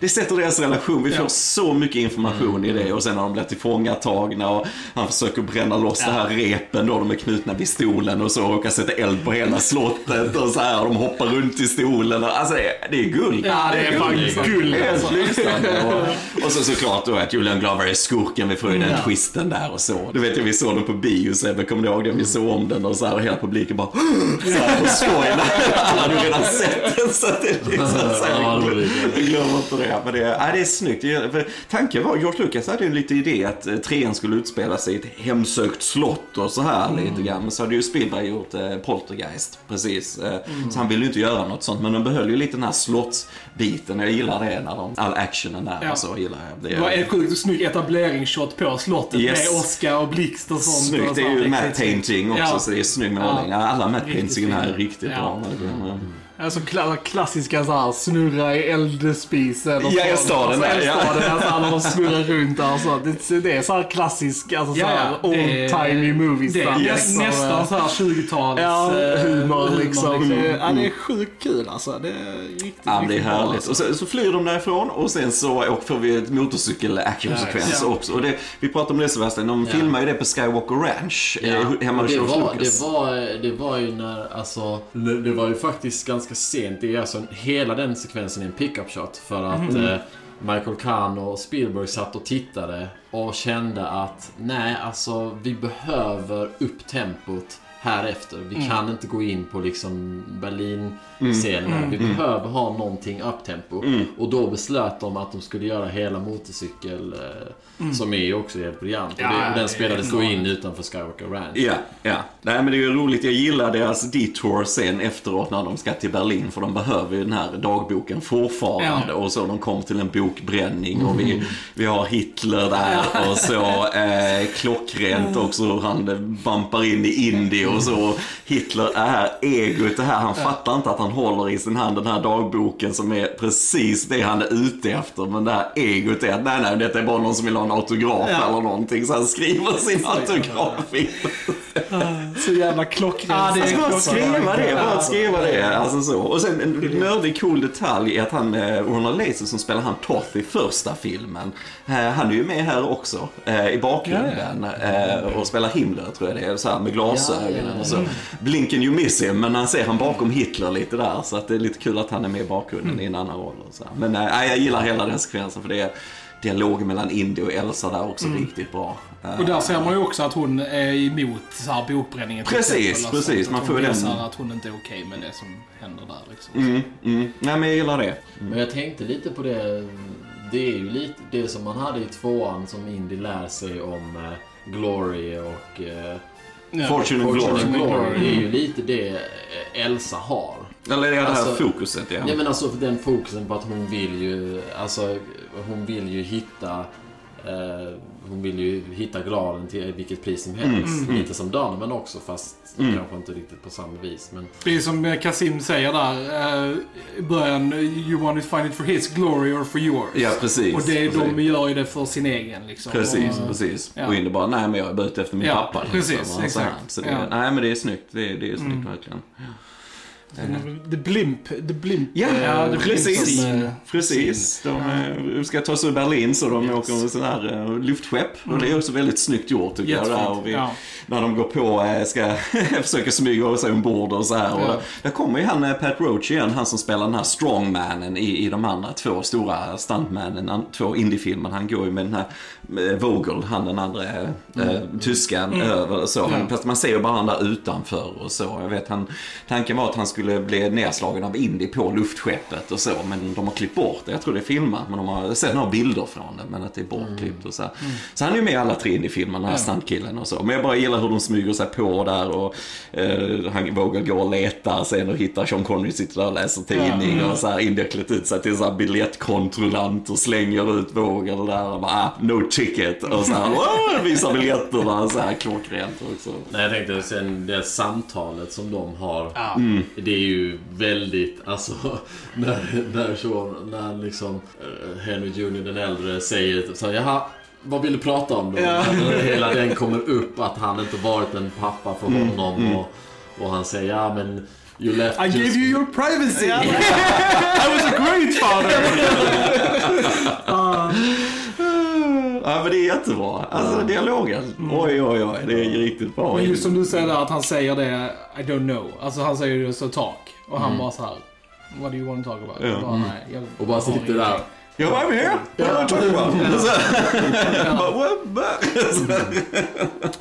det sätter deras relation. Vi får Ja. så mycket information i det och sen när de blir tillfångatagna och han försöker bränna loss det här repen då de är knutna vid stolen och så och råkar sätta eld på hela slottet och så här. De hoppar runt i stolen. Och, alltså det är, det är guld. Ja, det är guld. faktiskt guld, Helt lysande. Och, och så såklart då att Julian Glover är skurken. Vi får ju den Ja. twisten där och så. Du vet vi såg den på bio Sebbe, kommer du ihåg det? Vi såg om den och så här och hela publiken bara så här på skoj. Alla hade redan sett den så att det är liksom så Ja, här. glömmer inte det. Men det, ja, det är snyggt. Det- för Tanken var, George Lucas hade ju lite idé att eh, trean skulle utspela sig i ett hemsökt slott och så här lite grann. Men så hade ju Spielberg gjort eh, Poltergeist, precis. Eh, Så han ville ju inte göra något sånt. Men de behöll ju lite den här slottsbiten. Jag gillar det när de, all actionen där Ja. och så gillar jag. Det var en sjukt snygg etableringsshot på slottet Yes. med Oscar och blixt och sånt. Snyggt, och det är ju matte painting också Ja. så det är snygg målning. Alla matte paintingen här är riktigt bra. verkligen. Alltså kla klassiska så här, snurra i eldspisen. och Ja, sånt. eldstaden alltså, där, ja. eldstaden, alltså, när de snurrar runt där och så. Det, det är så här klassisk, alltså så Ja, Mm. ja, Mm. det är- Old-timey movies. Det är liksom. nästan så här 20-tals Ja, eh, humor liksom. liksom. Ja, det är sjukt kul alltså. Det är riktigt, Ja, det är riktigt bra, härligt. alltså. Och så, så flyr de därifrån och sen så får vi ett motorcykel-actionsekvens Ja. också. Och det, vi pratade om det Sebastian, de Ja. filmar ju det på Skywalker Ranch eh, hemma hos det, George var, Lucas. det, var, det var ju när, alltså, det det var ju faktiskt ganska sent. Det är alltså hela den sekvensen är en pickup shot för att Mm. eh, Michael Kahn och Spielberg satt och tittade och kände att nej, alltså vi behöver upp tempot här efter. Vi Mm. kan inte gå in på liksom Berlin-scenen. Vi behöver ha någonting up-tempo. Mm. Och då beslöt de att de skulle göra hela motorcykel, eh, som är ju också helt briljant. Ja, och, det, och det den spelades då in utanför Skywalker Ranch. Ja, ja. Nej men det är ju roligt. Jag gillar deras detour sen efteråt när de ska till Berlin. För de behöver ju den här dagboken fortfarande. Ja. Och så de kom till en bokbränning och vi, vi har Hitler där. Och så eh, klockrent också hur han bampar in i Indie och så. Hitler är egot det här. Han fattar inte att han håller i sin hand den här dagboken som är precis det han är ute efter. Men det här egot är att nej, nej, detta är bara någon som vill ha en autograf eller någonting. Så han skriver sin autograf. Så jävla klockrent. Det är Alltså bara skriva det, bara skriva det. Alltså så. Och sen en nördig cool detalj är att han, eh, Ronald Laser som spelar han Toth i första filmen, eh, han är ju med här också eh, i bakgrunden och spelar Himmler tror jag det är, så här med glasögonen och så. Blinken you miss him, men han ser han bakom Hitler lite där så att det är lite kul att han är med i bakgrunden i en annan roll. Och så. Men eh, jag gillar hela den sekvensen för det är dialog mellan Indy och Elsa där också riktigt bra. Eh, Och där ser man ju också att hon är emot så här bokbränningen. Precis, exempel, alltså, precis. Att Man får den- att hon inte är okej med det som händer där. Liksom. Mm, mm. Nej men jag gillar det. Men jag tänkte lite på det. Det är ju lite det som man hade i tvåan som Indy lär sig om eh, Glory och eh, Fortune and Fortune Glory. and Glory. Det är ju lite det eh, Elsa har. Eller det är det här Alltså- fokuset ja. Nej men alltså den fokusen på att hon vill ju, alltså hon vill ju hitta eh, hon vill ju hitta graalen till vilket pris som helst. Lite som Donovan också fast kanske inte riktigt på samma vis. Men Det är som eh, Kasim säger där eh, i början. You want to find it for his glory or for yours. Ja, precis. Och det, precis. de gör ju det för sin egen liksom. Precis, och, precis. ja. Och Indy bara, nej men jag är bara ute efter min Ja, pappa. precis, så här. exakt. Så det, Ja. Nej men det är snyggt. Det, är- det är snyggt verkligen. The Blimp. The Blimp. Ja, eh, ja, det precis. som, eh, Precis. De eh, ska ta sig ur Berlin så de åker med sån här eh, luftskepp. Och det är också väldigt snyggt gjort tycker jag. Jättefint, Där. Och vi, ja. När de går på, eh, ska försöka smyga sig ombord och så här. Och Ja. där kommer ju han eh, Pat Roach igen, han som spelar den här strongmanen i, i de andra två stora stuntmannen, an- två indiefilmer. Han går ju med den här eh, Vogel, han den andra eh, Mm. tyskan över och så. Han, Fast man ser ju bara han där utanför och så. Jag vet, han, tanken var att han skulle bli nedslagen av Indy på luftskeppet och så. Men de har klippt bort det. Jag tror det är filmat, men de har sett några bilder från det. Men att det är bortklippt och så. här. Så han är ju med i alla tre Indy-filmer, den här stuntkillen och så. Men jag bara gillar hur de smyger sig på där och eh, han vågar gå och leta sen och hittar Sean Connery sitter där och läser tidning och så här Indy har klätt ut sig till så här biljettkontrollant och slänger ut vågen där och bara ah, no ticket och så här visar biljetterna så här klockrent också. Nej, jag tänkte sen det samtalet som de har. Mm. Det är ju väldigt, alltså, när, när, så, när liksom eh, Henry Jr den äldre säger så här, jaha, vad vill du prata om då? När Hela den kommer upp att han inte varit en pappa för Mm. honom och, och han säger, ja men You left I just... gave you your privacy! I was a great father! Ja men det är jättebra. Alltså dialogen. Oj oj oj. Det är riktigt bra. Men just som du säger där att han säger det, I don't know. Alltså han säger ju så talk. Och han bara så här. What do you want to talk about? Ja. Jag bara, nej, jag, Och bara jag har sitter ingenting." Mm. där. Ja, I'm here. What are you talking about?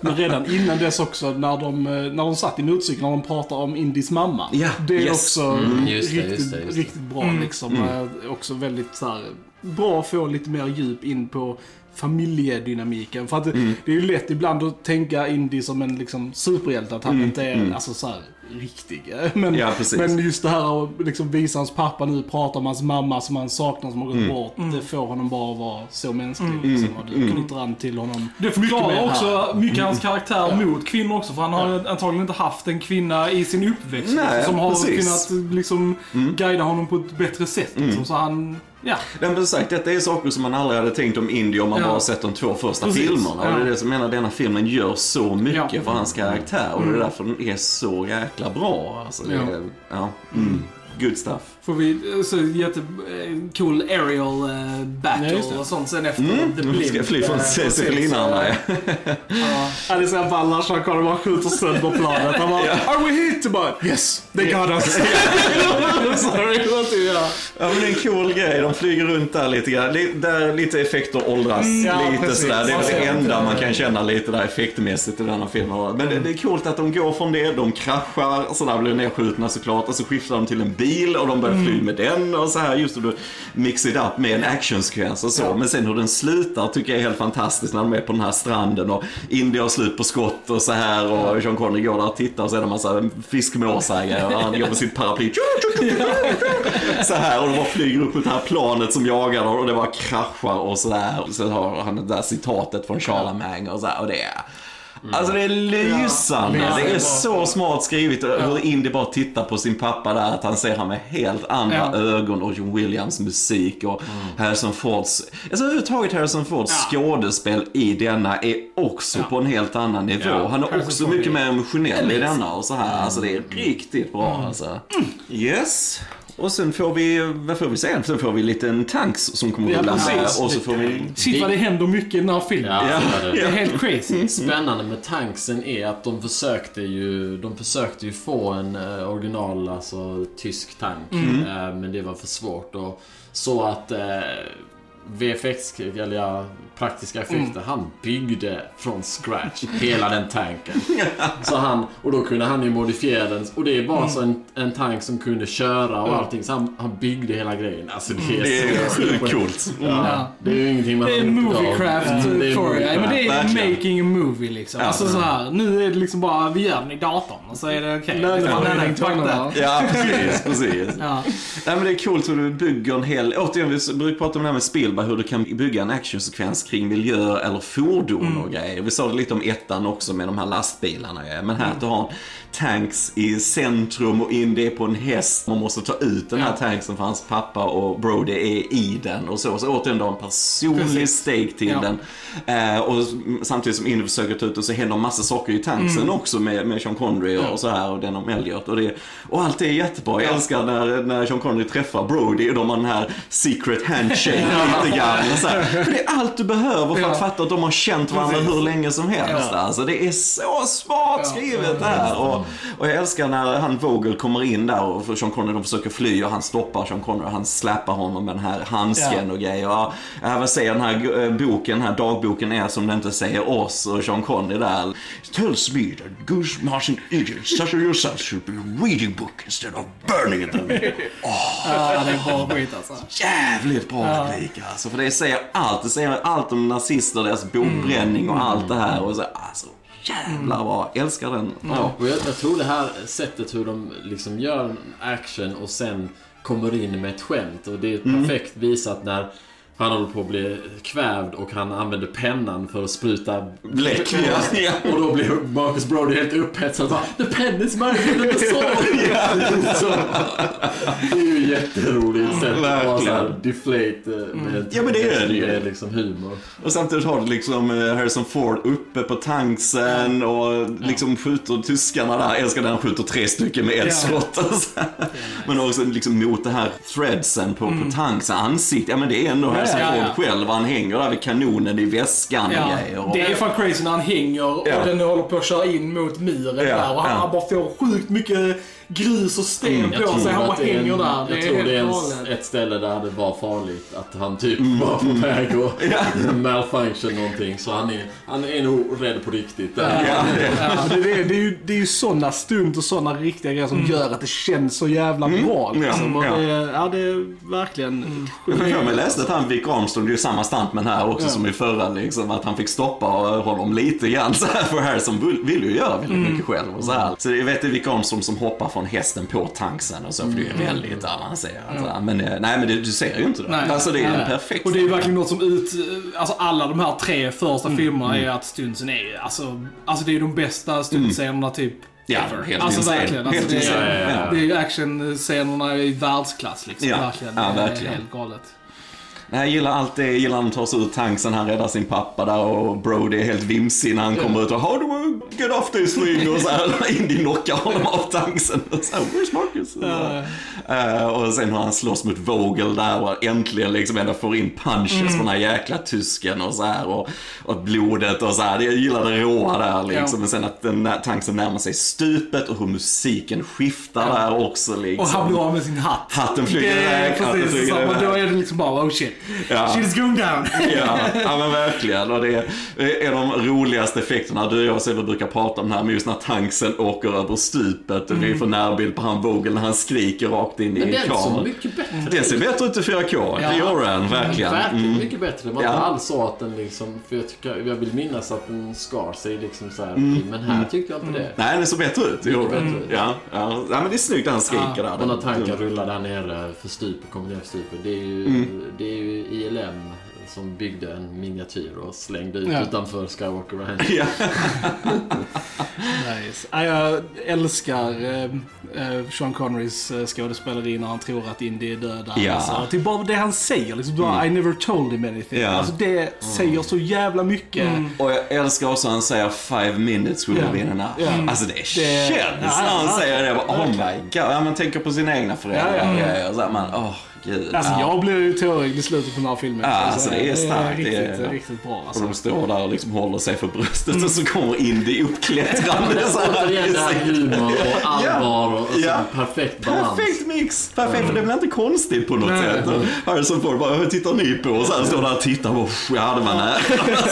Men redan innan dess också, när de, eh, när de satt i motorcykeln, när de pratar om Indis mamma. Ja, det är yes. också Mm, just det, riktigt, just det, just det. riktigt bra liksom. Eh, Också väldigt så här, bra att få lite mer djup in på familjedynamiken. För att det- det är ju lätt ibland att tänka Indy som en liksom, superhjälte, att han inte är alltså, så här, riktig. Men, Ja, men just det här att liksom, visa hans pappa nu, prata om hans mamma som han saknar, som har gått bort. Det får honom bara att vara så mänsklig. Liksom, och det knyter an till honom. Det förklarar här. också mycket hans karaktär mot kvinnor också. För han har ju antagligen inte haft en kvinna i sin uppväxt Nej, som har precis. kunnat liksom guida honom på ett bättre sätt. Liksom. Så han, ja. Nej, men sagt, detta är saker som man aldrig hade tänkt om Indy om man Ja. bara sett de två första Precis. filmerna. Och det är det som menar, denna filmen gör så mycket Ja. för hans karaktär. Och det är därför den är så jäkla bra. Alltså, det Ja. ja. Mm. Good stuff. Får vi eh, så jättecool aerial eh, Ja, battle det. och sånt sen efter Mm. The Blimp. ska jag fly från eh, Zeppelinarna. Ja. Ja, det är såhär ballar så han kommer bara skjuter sönder planet. Han bara, are we hit? Och bara, yes, they got us. Sorry, what do you göra? Ja men det är en cool grej. De flyger runt där lite grann. Där lite effekter åldras ja, lite precis. sådär. Det är väl det enda man kan känna lite där effektmässigt i denna filmen. Men det, det är coolt att de går från det, de kraschar, så där blir nedskjutna såklart. Och så skiftar de till en bil och de börjar fly med den och så här. Just då mix it up med en actionsekvens och så. Men sen hur den slutar tycker jag är helt fantastiskt när de är på den här stranden och Indy har slut på skott och så här. Och Sean Connery går där och tittar och så är det en massa fiskmåsar och han går med sitt paraply. så här och de bara flyger upp mot det här planet som jagar dem och det bara kraschar och sådär. Och så har han det där citatet från Charlemagne och så här, och det är Alltså det är lysande. Ja, det är så smart skrivet. Hur Indy bara tittar på sin pappa där, att han ser han med helt andra Ja. ögon och John Williams musik och Harrison Fords, alltså överhuvudtaget Harrison Fords skådespel i denna är också på en helt annan nivå. Ja, Han är också mycket mer emotionell i denna och så här. Alltså det är riktigt bra alltså. Yes. Och sen får vi, vad får vi sen? Sen får vi en liten tanks som kommer Ja, rulla precis. och så får vi... Shit vad det händer mycket i den här filmen. Ja, Ja. Det är helt crazy. Spännande med tanksen är att de försökte ju, de försökte ju få en eh, original, alltså tysk tank. Eh, men det var för svårt. Och så att eh, VFX, eller ja, praktiska effekter, han byggde från scratch hela den tanken. Så han, och då kunde han ju modifiera den. Och det var alltså en, en tank som kunde köra och allting. Så han, han byggde hela grejen. Alltså det är, Det är så sjukt coolt. Ja, det är ju ingenting man Det är ja, moviecraft det är for. Ja, men det är making a movie liksom. Ja. Alltså så här, nu är det liksom bara, vi gör den i datorn och så är det okej. Nej, that. Ja, precis, precis. Ja. Nej men det är coolt hur du bygger en hel, återigen vi brukar prata om det här med Spielberg, hur du kan bygga en actionsekvens kring miljö eller fordon och grejer. Vi sa det lite om ettan också med de här lastbilarna men här att du har tanks i centrum och in det på en häst. Man måste ta ut den här tanksen för hans pappa och Brody är i den och så. Så återigen då en personlig Precis. stake till Ja. den. Eh, och samtidigt som Indy försöker ta ut den så händer massa saker i tanksen också med, med Sean Connery och, och så här och den om Elliot. Och, det, och allt är jättebra. Jag älskar när, när Sean Connery träffar Brody och de har den här secret handshake lite grann. Så här. För det är allt du behöver för att Ja. fatta att de har känt varandra Precis. hur länge som helst. Ja. Alltså, det är så smart skrivet det här. Och, och jag älskar när han Vogel kommer in där och Sean Connery de försöker fly och han stoppar Sean Connery och han släpar honom med den här handsken och grejer. Ja, jag vill säga den här eh, boken, den här dagboken är som den inte säger oss och Sean Connery där. Tells me that Goose Martin idiots such as yourself should be reading book instead of burning them. ja, det är bra skit alltså. Jävligt bra replik alltså. För det säger allt. Det säger allt om nazister, deras bokbränning och allt det här. Och så, alltså, jävlar bra. Älskar den. Ja. Och jag, jag tror det här sättet hur de liksom gör action och sen kommer in med ett skämt. Och det är perfekt visat när Han håller på att bli kvävd och han använder pennan för att spruta Bläck, ja. Och då blir Marcus Brody helt upphetsad bara The pen is in the! Så, det är ju jätteroligt sätt att bara Verkligen. såhär deflate eh, med, Ja, men det är det ju. med liksom humor. Och samtidigt har du liksom eh, Harrison Ford uppe på tanksen och liksom skjuter tyskarna där. Jag älskar när han skjuter tre stycken med eldskott. och så här. Men också liksom mot det här threadsen på, på tanksen, ansiktet. Ja men det är ändå Harrison ja, ja. Själv. Han hänger där vid kanonen i väskan och Ja, grejer. Och... det är fan crazy när han hänger och den håller på att köra in mot muren där och han, han bara får sjukt mycket grus och sten Jag på tror sig. Han bara är en- hänger där. Jag Det tror är det är en, ett ställe där det var farligt. Att han typ var på väg att malfunction någonting. Så han är, han är nog rädd på riktigt. Där. Ja. Ja, det, det, det, är ju, det är ju sådana stunt och sådana riktiga grejer som gör att det känns så jävla bra. Liksom. Ja, ja. det, ja, det är verkligen Jag har för mig läste att han, Vic Armstrong, det är ju samma stuntman här också som i förra, liksom, att han fick stoppa honom lite grann så här, för Harrison vill, vill ju göra väldigt mycket själv och så här. Så jag vet det är Vic Armstrong som hoppar från hästen på tanksen och så, för det är väldigt avancerat. så här. Men, eh, nej men det, du ser ju inte det. Nej. alltså det är Nej. en perfekt Och det är verkligen något som ut... Alltså alla de här tre första Mm. filmerna är att stuntsen är alltså, alltså det är de bästa stuntscenerna typ Ja, helt alltså verkligen. Alltså, det, är, Ja, ja. det är actionscenerna i världsklass liksom. Ja. Verkligen. Ja, Det är verkligen. helt galet. Nej, jag gillar allt det. Jag gillar han tar sig ur tanksen, han räddar sin pappa där och Brody är helt vimsig när han kommer ut och How do I get off this thing? Och så här, Indy knockar honom av tanksen. Och så här, Where's Marcus? Och, så. Eh, och sen hur han slåss mot Vogel där och äntligen liksom ändå får in punches från den här jäkla tysken och så här och, och blodet och så här. Jag gillar det råa där liksom. Ja. Men sen att den tanksen närmar sig stupet och hur musiken skiftar där också liksom. Och han blir av med sin hatt. Hatten flyger iväg, hatten precis flyger samma. iväg. Då är det liksom bara oh shit. Ja. Shit is going down. Ja, ja men verkligen. Och det är en av de roligaste effekterna. Du och jag Silver brukar prata om det här med just när tanksen åker över stupet. Och vi får närbild på han Vogel när han skriker rakt in Men i den är så kameran. mycket bättre. Det ser bättre ut i 4K. Det gör den, verkligen. Verkligen Mm. mycket bättre. Det var Ja. inte alls så att den liksom... För jag, tycker, jag vill minnas att den skar sig liksom så här. Mm. Men här tyckte jag inte det. Nej, den ser bättre ut. Det gör den. bättre ut. Ja, ja. ja, men det är snyggt när han skriker där. Och när tanken rullar där nere för stupet, kommer ner för stupet. Det är ju, Mm. det är ju ILM som byggde en miniatyr och slängde ut Ja. utanför Skywalker Ranch. Ja. Nice. Ja, jag älskar eh, eh, Sean Connerys eh, skådespeleri när han tror att Indy är död. Ja. Alltså, typ bara det han säger. Liksom, bara, I never told him anything. Ja. Alltså, det säger så jävla mycket. Och jag älskar också att han säger five minutes will Ja. have been enough. Ja. Alltså det Det- känns när han säger det. Jag bara, Oh my god. Ja, man tänker på sina egna föräldrar. Ja, ja. Ja, ja. Så här, man, åh gud. Alltså, ja. jag blev ju tårögd i slutet på den här filmen. Ja, Så alltså, det är starkt. riktigt, Det är- riktigt bra. Och Alltså. de står där och liksom håller sig för bröstet och så kommer Indy uppklättrande. här. Återigen det här humor och allvar och alltså, Ja. perfekt balans. Perfekt mix! Perfekt, för det blir inte konstigt på något sätt. Harrison Ford bara, hur tittar ni på? Och så här står där och tittar och ja, det var nära.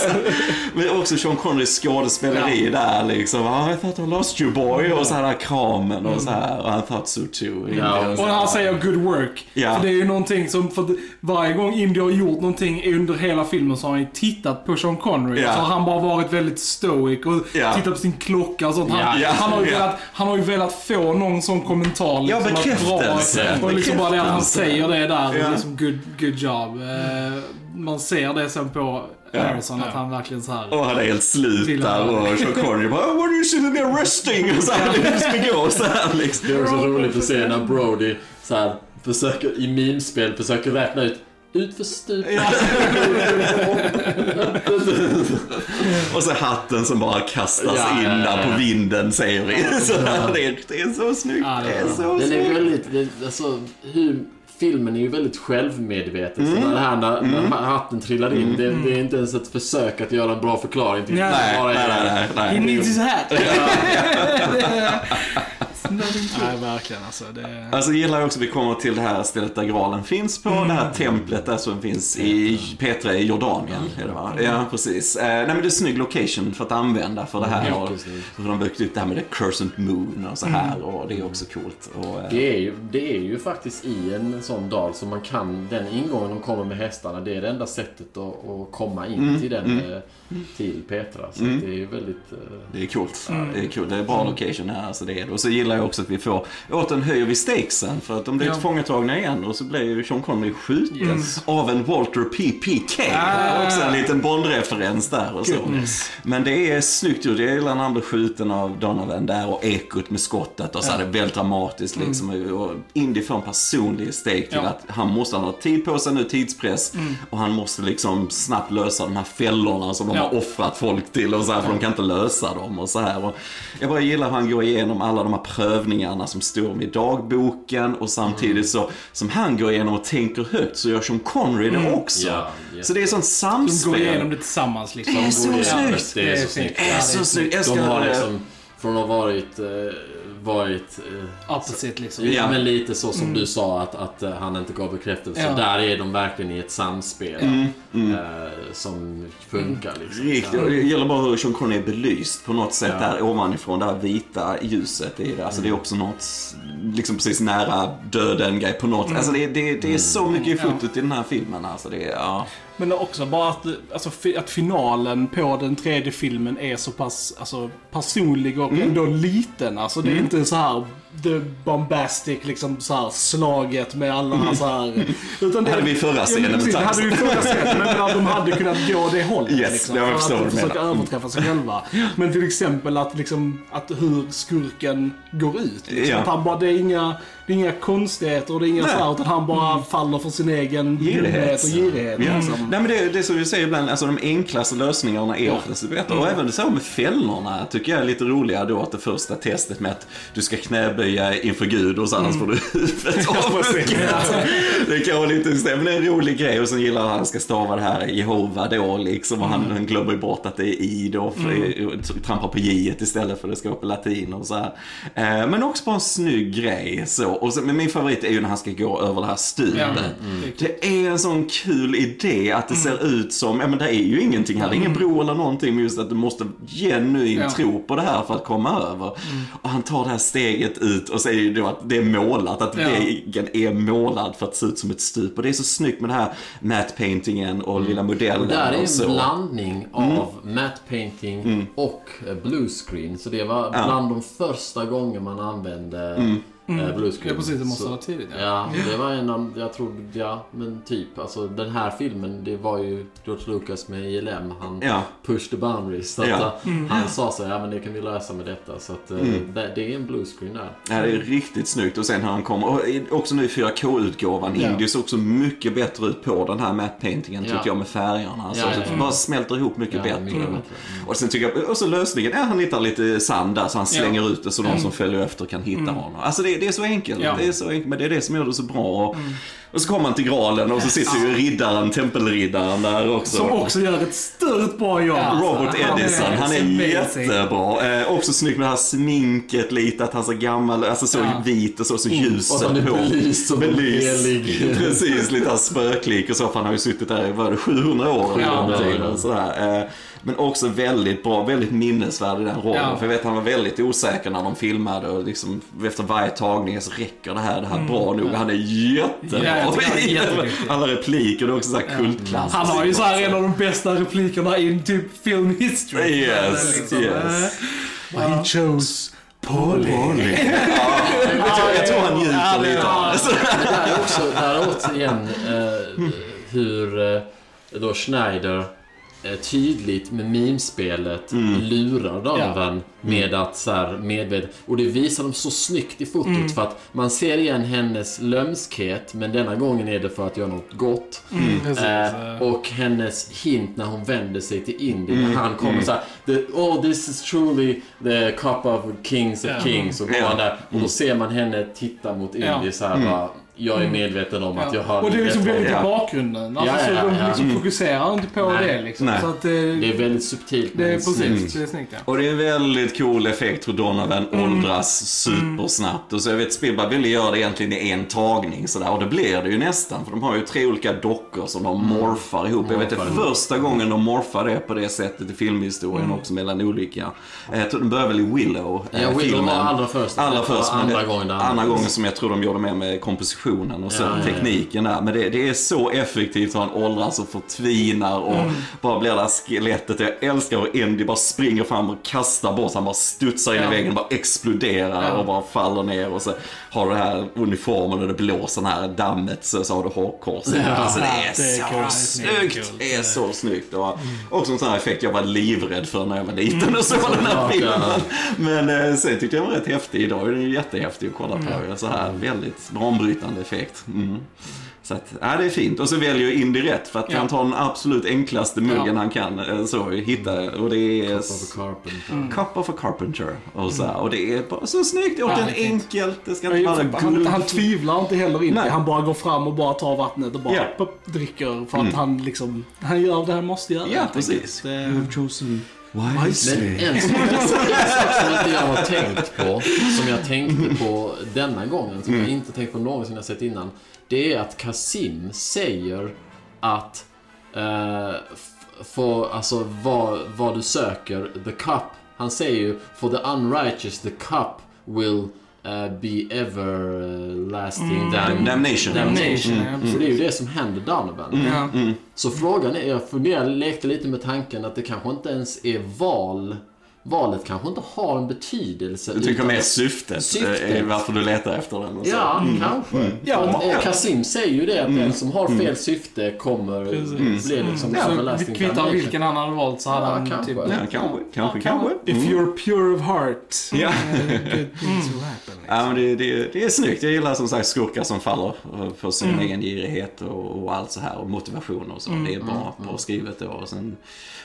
Men också Sean Connerys skådespeleri där liksom. Oh, I thought I lost you boy. Och så här kramen och så här. Och I thought so too. Ja, Och när han säger good work. Ja. För det är ju någonting som, för varje gång Indy har gjort någonting under hela filmen så har han ju tittat på Sean Connery. Ja. Så har han bara varit väldigt stoic och Ja. tittat på sin klocka och sånt. Han, Ja. han, har ju Ja. velat, han har ju velat få någon sån kommentar. Ja, Liksom, att bekräftelse. Bra, och liksom bara det att han säger det där. Ja. Liksom, good, good job. Eh, man ser det sen på Harrison att han verkligen så här. Och han är helt slut där och Sean Connery bara oh, What are you sitting there resting? Och så här, det ska gå så här liksom. Det är också roligt att se när Brody så här, försöker, i mimspel försöker räkna ut Utför stupet. Och så hatten som bara kastas Ja, in ja, ja, där ja. på vinden säger vi. Så det, är, det är så snyggt. Ja, det det är är så Den är snyggt. väldigt, det, alltså, hur, filmen är ju väldigt självmedveten. Mm. Så när, det här, när, när hatten trillar in, det, det är inte ens ett försök att göra en bra förklaring till Nej, det. Nej, bara nej, är- nej, nej, He needs his hat. Nej, verkligen alltså. Det... Alltså jag gillar jag också, vi kommer till det här stället där graalen finns på, det här templet där som finns i Petra i Jordanien. Är det va? Ja, precis. Eh, nej men det är snygg location för att använda för det här. Och, precis. hur de byggt upp det här med the crescent moon och så här och det är också coolt. Och, eh, Det är, ju, det är ju faktiskt i en sån dal som man kan, den ingången de kommer med hästarna, det är det enda sättet att, att komma in till den, eh, till Petra. Så att det är ju väldigt... Det är coolt. Det är coolt. Det är bra location här. Alltså det är det. Och så gillar jag också att vi får, återigen höjer vi stakesen. För att de blir Ja. tillfångatagna igen och så blir ju Sean Connery skjuten Yes. av en Walter PPK. Ah. Också en liten Bond-referens där och så. Goodness. Men det är snyggt gjort. Jag gillar när han blir skjuten av Donovan där och ekot med skottet och så är det väldigt dramatiskt liksom. Och Indy får en personlig stake till Ja. att han måste ha tid på sig nu, tidspress. Och han måste liksom snabbt lösa de här fällorna som de Ja. har offrat folk till och så här, för de kan inte lösa dem och så här. Och jag bara gillar hur han går igenom alla de här prövningarna som står i dagboken och samtidigt så som han går igenom och tänker högt så gör Sean Connery det också. Ja, ja. Så det är sånt De samspel. går igenom det tillsammans liksom. Det är De så snyggt. Det är så snyggt. Det är så snyggt. De har liksom, från att ha varit, eh, varit eh, Opposite liksom. Ja. Men lite så som du sa att, att eh, han inte gav bekräftelse. Ja. Där är de verkligen i ett samspel Mm, eh, som funkar. Liksom. Riktigt. Och Det gäller bara hur Sean Connery är belyst på något sätt Ja. där ovanifrån. Det här vita ljuset. Det är, alltså, det är också något liksom precis nära döden grej på något. Alltså det, det, det är så mycket i fotot i den här filmen. Alltså, det ja. Men också bara att, alltså, att finalen på den tredje filmen är så pass alltså, personlig och ändå liten. Alltså det är inte så här the bombastic, liksom så här slaget med alla så här. Utan Det hade vi i förra scenen Ja, precis, det hade vi förra scenen. Men de hade kunnat gå det hållet. Yes, liksom, jag för förstår vad att försöka menar. överträffa sig själva. Men till exempel att, liksom, att hur skurken går ut. Liksom. Ja. Att han bara, det är inga, det är inga konstigheter och det är inga Nej. så här, utan han bara faller för sin egen girighet och girighet. Ja. Liksom. Nej men det, det är som vi säger ibland, alltså de enklaste lösningarna är oftast det bättre. Och även det så med fällorna tycker jag är lite roligare då att det första testet med att du ska knäböja inför Gud och så annars får du huvudet avhugget. Det kan vara lite det, men det är en rolig grej. Och sen gillar han att han ska stava det här Jehova då liksom. Och han, han glömmer bort att det är i då, för trampar på j istället för det ska vara på latin och så här. Eh, men också bara en snygg grej så. Och sen, men min favorit är ju när han ska gå över det här stupet. Ja. Det är en sån kul idé att det ser ut som, ja men det är ju ingenting här, det är ingen bro eller någonting, men just att du måste genuint Ja. tro på det här för att komma över. Och han tar det här steget ut och säger ju då att det är målat, att Ja. väggen är målad för att se ut som ett stup. Och det är så snyggt med det här matte paintingen och lilla modellen Och där är och så. en blandning av matte painting och eh, blue screen. Så det var bland de första gånger man använde eh, blue screen. Ja, precis. Det måste Så- vara tidigt. Ja. Ja, det var en av, jag tror, ja men typ, alltså den här filmen, det var ju George Lucas med ILM, han Ja. push the boundaries. Så att, Ja. eh, Han sa så ja men det kan vi lösa med detta. Så att eh, det, det är en blue screen där. Ja, det är riktigt snyggt och sen hur han kommer, och också nu i 4K-utgåvan, Ja. Ser också mycket bättre ut på den här matte paintingen tycker Ja. jag med färgerna. Alltså, Ja, ja, så det bara smälter ihop mycket Ja, bättre. mycket bättre. Och sen tycker jag, och så lösningen, ja, han hittar lite sand där så han slänger ut det så de som följer efter kan hitta honom. Alltså det, det är så enkelt, Ja. det är så enkelt, men det är det som gör det så bra. Och, och så kommer han till graalen och så sitter ju riddaren, tempelriddaren där också. Som också gör ett stört bra jobb. Robert han är Edison, han är jättebra. Eh, också snyggt med det här sminket lite, att han ser gammal, alltså så vit och så, så ljuset Och han är belyst Belyst. helig. Precis, lite spöklik och så, för han har ju suttit där i, vad är det, 700 år eller Ja, någonting. och Sådär. Eh, Men också väldigt bra, väldigt minnesvärd i den rollen. Ja. För jag vet han var väldigt osäker när de filmade och liksom efter varje tagning så räcker det här, det här bra nog. Han är jättebra. Mm. Ja, jätteduktig. Alla repliker, det är också så här kultklass. Han har ju så här en av de bästa replikerna i typ film history. Yes, Liksom, yes. eh, He chose Polly. Ja, jag, tror, jag tror han njuter lite av det. Så- där är också, där återigen eh, hur eh, då Schneider tydligt med mimspelet lurar Donovan med att så här medvetet... Och det visar de så snyggt i fotot för att man ser igen hennes lömskhet men denna gången är det för att göra något gott. Precis. Eh, och hennes hint när hon vänder sig till Indy när han kommer så här, Oh this is truly the cup of kings of Ja. kings. Och, Ja. han där, och då ser man henne titta mot Indy Ja. så här bara, Jag är medveten om att jag har Och det är liksom väldigt i Ja. bakgrunden. Alltså, Ja, ja, så de ja. liksom fokuserar inte på Nej. det liksom. Nej. Så att det, Det är väldigt subtilt. det är precis, snyggt. det är snyggt ja. Och det är en väldigt cool effekt hur Donovan åldras supersnabbt. Och så jag vet Spielberg ville göra det egentligen i en tagning sådär. Och det blir det ju nästan. För de har ju tre olika dockor som de morfar ihop. Jag vet det är första gången de morfar det på det sättet i filmhistorien också mellan olika. Eh, Jag tror de börjar väl i Willow. eh, Ja, Willow filmen. var allra först. Allra först. andra det- gången Andra gången som jag tror de gjorde mer med produktionen och så, Ja, tekniken där. Men det, det är så effektivt hur han åldras och förtvinar och Mm. bara blir det här skelettet. Jag älskar hur Andy bara springer fram och kastar bort, han bara studsar in i väggen, bara exploderar och bara faller ner och så har du det här uniformen och det blåser den här dammet så, så har du hakkorset. Ja. alltså, det är, Det är så snyggt! Det är så snyggt. Och också en sån här effekt jag var livrädd för när jag var liten och såg den här Såklart, filmen. Men eh, sen tyckte jag den var rätt häftig. Idag är den ju jättehäftig att kolla på. Så här väldigt banbrytande effekt. Mm. Så att, ja, det är fint. Och så väljer Indy rätt för att Ja. han tar den absolut enklaste muggen Ja. han kan eh, så, hitta. Och det är... Cup of a Carpenter. Cup of a Carpenter. Och, så, här, och det är bara så snyggt. Är Ja, enkelt. Det ska inte vara Han, han tvivlar inte heller in Nej. Han bara går fram och bara tar vattnet och bara pop, dricker. För att han liksom, han gör det han måste göra. Ja, precis. Det- You have chosen Men en sak en sak som inte jag har tänkt på, som jag tänkte på denna gången, som jag inte tänkt på någonsin jag sett innan. Det är att Kasim säger att eh, för, alltså vad, vad du söker, the cup. Han säger ju, for the unrighteous the cup will eh, be everlasting damn, Damnation. Damnation, ja, För det är ju det som händer Donovan. Ja. Så frågan är, jag funderade, lekte lite med tanken att det kanske inte ens är val. Valet kanske inte har en betydelse. Du tycker mer syftet, Syftet. är varför du letar efter den. Och så. Ja, kanske. Ja, För att, eh, ja. Kasim säger ju det att den som har fel syfte kommer Precis. bli liksom everlasting det kvittar vilken han hade valt så hade Ja, han kanske. typ... Ja, kanske, kanske, Ja, kanske. If Mm. you're pure of heart, Ja. eh. Ja, men det, det, det är snyggt. Jag gillar som sagt skurkar som faller för sin Mm. egen girighet och, och allt så här och motivation och så. Mm. Det är bra, bra skrivet då. Och sen,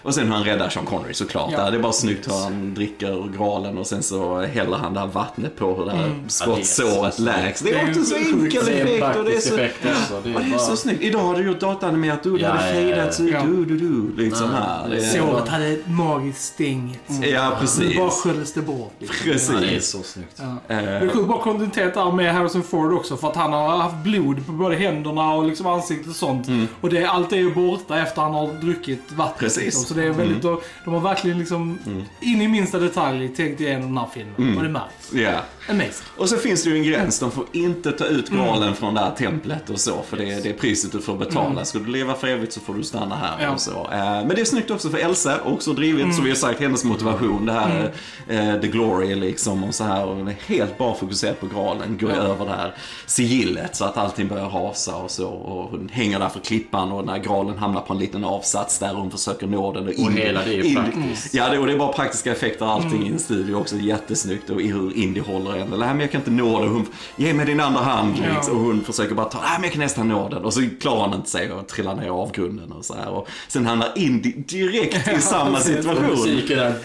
och sen hur han räddar Sean Connery såklart. Ja. Det är bara snyggt hur han dricker ur gralen och sen så häller han det här vattnet på hur det här Mm. skottsåret Ja, det är så läks. Det är också så enkel effekt och det är så... effekt också. Det är, Och det är så snyggt. Idag har du gjort datanimerat, du, det Ja, hade fejdats ut, Ja. du, du, du, liksom här. det Såret hade ett magiskt sting. ja, precis. Det bara sköljdes det bort. Liksom. Precis. Ja, det är så snyggt. Ja. Eh, Det är sjukt bara kontenterat där med Harrison Ford också för att han har haft blod på både händerna och liksom ansiktet och sånt. Och det, allt är ju borta efter han har druckit vattnet. Precis. Liksom. Så det är väldigt, de, de har verkligen liksom in i minsta detalj tänkt igenom den här filmen. Och det märks. Ja. Amazing. Och så finns det ju en gräns, de får inte ta ut graalen från det här templet och så, för det är det är priset du får betala. Ska du leva för evigt så får du stanna här Ja. och så. Eh, Men det är snyggt också för Elsa, också drivit, som vi har sagt, hennes motivation, det här eh, the glory liksom och så här. Och hon är helt bara fokuserad på graalen, går Ja. över det här sigillet så att allting börjar rasa och så. Och hon hänger där för klippan och när graalen hamnar på en liten avsats där hon försöker nå den. Och Indy- hela det är ju praktiskt. Ja, det, och det är bara praktiska effekter allting i en studio också. Jättesnyggt och i hur Indy håller en. Eller, "Nej, men jag kan inte nå det. Hon, ge mig din andra hand. Ja. Liksom. Och hon försöker bara ta, nej men jag kan nästan nå den. Och så klarar han inte sig och trillar ner i avgrunden och så här. Och sen hamnar Indy direkt i samma situation. musiken där.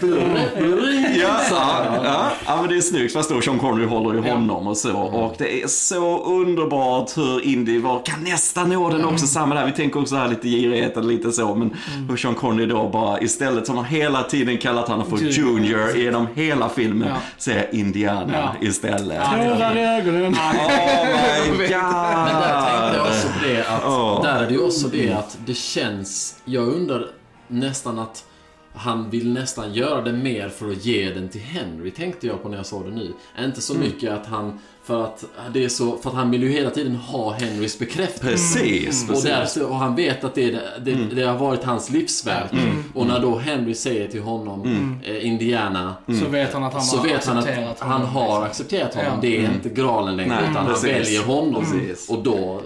Ja, ja, ja, ja, men det är snyggt. Fast då Sean Connery håller i honom och så. Och det är så underbart hur Indy var, kan nästan nå den också. Samma där, vi tänker också här lite girighet eller lite så. Men hur Sean Connery då bara istället som han hela tiden kallat honom för Junior. Genom hela filmen. Ja. Säger Indiana. Istället. Tårar i ögonen. Oh my god! Men där tänkte jag också det att, Ja. där är det ju också det att det känns, jag undrar nästan att han vill nästan göra det mer för att ge den till Henry, tänkte jag på när jag såg det nu. Inte så mycket att han, för att det är så, för att han vill ju hela tiden ha Henrys bekräftelse. Precis, Och, där, och han vet att det, är det, det, det har varit hans livsverk. Och när då Henry säger till honom, eh, Indiana, Så vet han att han så har vet han accepterat att han honom, har liksom. accepterat honom. Ja. Det är inte graalen längre, Nej, utan precis. han väljer honom. Och då,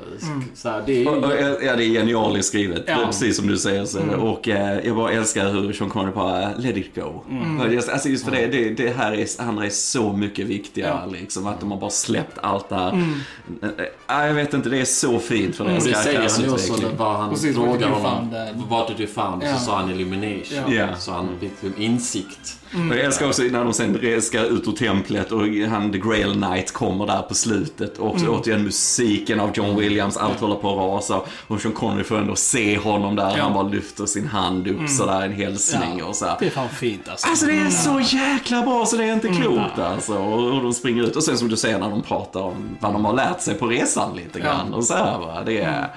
så här, det är Och- och- ju... Ja, det är genialiskt skrivet. Ja. Precis som du säger. Så. Och eh, jag bara älskar hur Sean Connery bara, let it go. Alltså just för det, det, det här är, andra är så mycket viktigare. Ja. Liksom, att de har bara släppt allt det här. Eh, Jag vet inte, det är så fint för deras det säger han ju också, karaktärsutveckling. vad han Precis, frågar honom. What did you found? Ja. Så sa han illumination. Ja. Ja. Så han fick en insikt. Och jag älskar också när de sen ska ut ur templet och han The Grail Knight kommer där på slutet. Och Mm. återigen musiken av John Williams, allt håller på att rasa. Och Sean Connery får ändå se honom där, Ja. Mm. han bara lyfter sin hand upp sådär, en hälsning Ja. och så. Det är fan fint alltså. Alltså det är så jäkla bra så det är inte Mm. klokt alltså. Och och de springer ut och sen som du säger när de pratar om vad de har lärt sig på resan lite grann. Och så här va. Det är...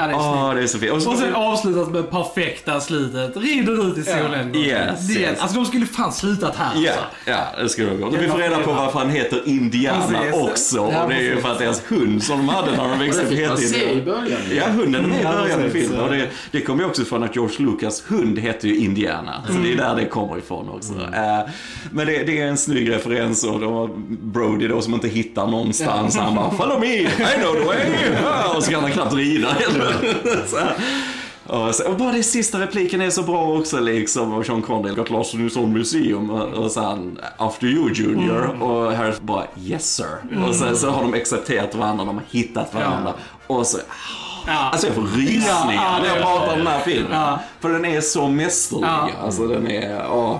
Ja, det är Åh, det är så fint. Och så, Och sen avslutat med perfekta slutet. Rider ut i solen. Yes, det, yes. Alltså de skulle fan slutat här Ja, alltså. ja, det skulle det gå. Vi får reda på varför han heter Indiana Precis. också. Ja, Och det är ju för att deras hund som de hade när de växte upp hette Indiana. början. Ja, hunden är med i Ja, början av filmen. Och det, det kommer ju också från att George Lucas hund heter ju Indiana. Så det är där det kommer ifrån också. Eh, men det, det är en snygg referens och de har Brody då som inte hittar någonstans. Han bara “Follow me, I know the way”. Ja, Och så kan han knappt rida heller. Och, så, och bara det sista repliken är så bra också liksom. Och Sean Connery lost in his own museum. Och, han, after you junior. Och Harris bara yes sir. Och sen så har de accepterat varandra, de har hittat varandra. Och så, Ja. alltså jag får rysningar Ja, när jag ja, pratar om den här filmen. Ja. För den är så mästerlig. Ja. Alltså den är, åh.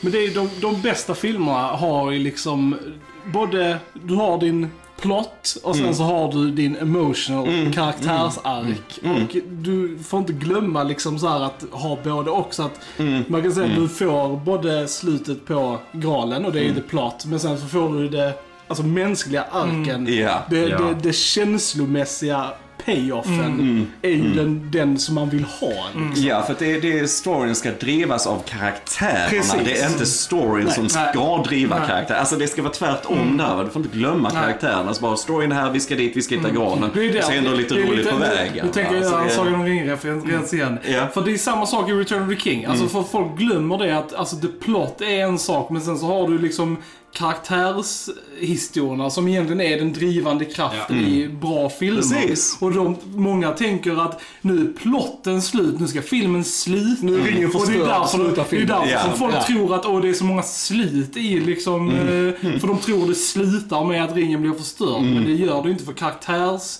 Men det är de, de bästa filmerna har ju liksom både, du har din plot och sen Mm. så har du din emotional karaktärsark. Mm. Och du får inte glömma liksom så här att ha både också att Mm. man kan säga att du får både slutet på graalen och det är Mm. ju the plot. Men sen så får du det alltså mänskliga arken. Ja. Det, Ja. det, det känslomässiga payoffen är ju den, den som man vill ha. Liksom. Ja, för det, det, storyn ska drivas av karaktärerna. Precis. Det är inte storyn som nej. ska driva Nej. karaktär. Alltså det ska vara tvärtom där. va? Du får inte glömma karaktärerna. Så bara storyn är här, vi ska dit, vi ska hitta granen. Det är det. Så det lite Det är roligt lite- på vägen. Nu tänker jag Så göra det- Sagan om ringen-referens igen. Ja. För det är samma sak i Return of the King. Alltså för folk glömmer det att alltså, the plot är en sak, men sen så har du liksom karaktärshistorierna som egentligen är den drivande kraften i bra filmer. Precis. Och de, många tänker att nu är plotten slut, nu ska filmen sluta. Nu är ringen Och det är förstörd, därför, sluta det är därför Ja. som folk Ja. tror att åh, det är så många slut i liksom. eh, För de tror det slutar med att ringen blir förstörd. Men det gör det inte för karaktärs...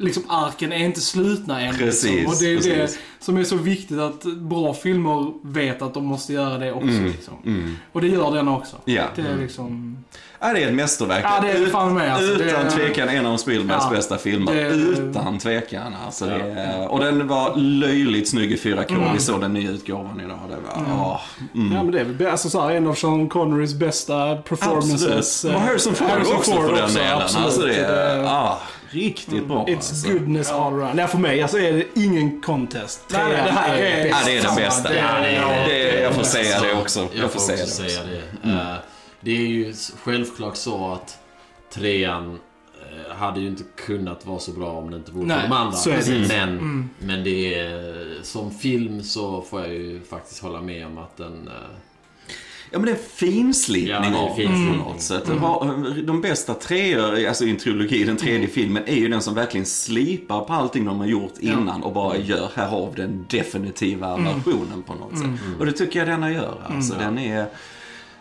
Liksom arken är inte slutna än. Precis, liksom. Och det är precis. det som är så viktigt att bra filmer vet att de måste göra det också. Liksom. Och det gör den också. Ja. Det är liksom... Ja, det är ett mästerverk. Ja, det är fan med, alltså. Utan Det är- tvekan en av Spielbergs Ja. bästa filmer. Det- Utan tvekan. Alltså, det är, och den var löjligt snygg i 4K. Vi såg den nya utgåvan idag. Det var, åh, mm. Ja men det är väl alltså, så här, en av Sean Connerys bästa performances. Absolut. Och Harrison Ford Harrison också Ford för den också, delen. absolut. Alltså, det är, Det- ah, riktigt bra. It's alltså. goodness all around. Nej, för mig alltså är det ingen contest. Nej, nej, det här är- Ja, bäst. det är den bästa. det är- Ja, det, jag får säga det Så, också. Jag, Jag får får säga också det säga också. det. Eh, det är ju självklart så att trean eh, hade ju inte kunnat vara så bra om det inte vore Nej, för de andra. så är det. Men, men det är, som film så får jag ju faktiskt hålla med om att den... eh, Ja, men det är finslipning Ja, av finslipning. på något sätt. Det har- De bästa treor, alltså i en trilogi, den tredje filmen, är ju den som verkligen slipar på allting de har gjort innan och bara gör, här har vi den definitiva versionen på något sätt. Och det tycker jag denna gör. Alltså, den är...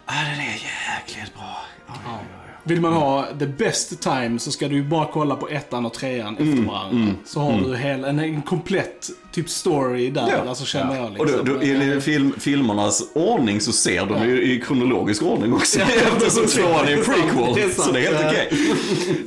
Ja, den är jäkligt bra. Oj, oj, oj. Vill man ha the best time så ska du ju bara kolla på ettan och trean Mm, efter varandra. Så har du hel, en, en komplett typ story där, Ja. alltså känner jag Och liksom. då, då, i film, filmernas ordning så ser de ju i kronologisk ordning också. Eftersom tvåan är en prequel. det är sant. så det är helt Ja.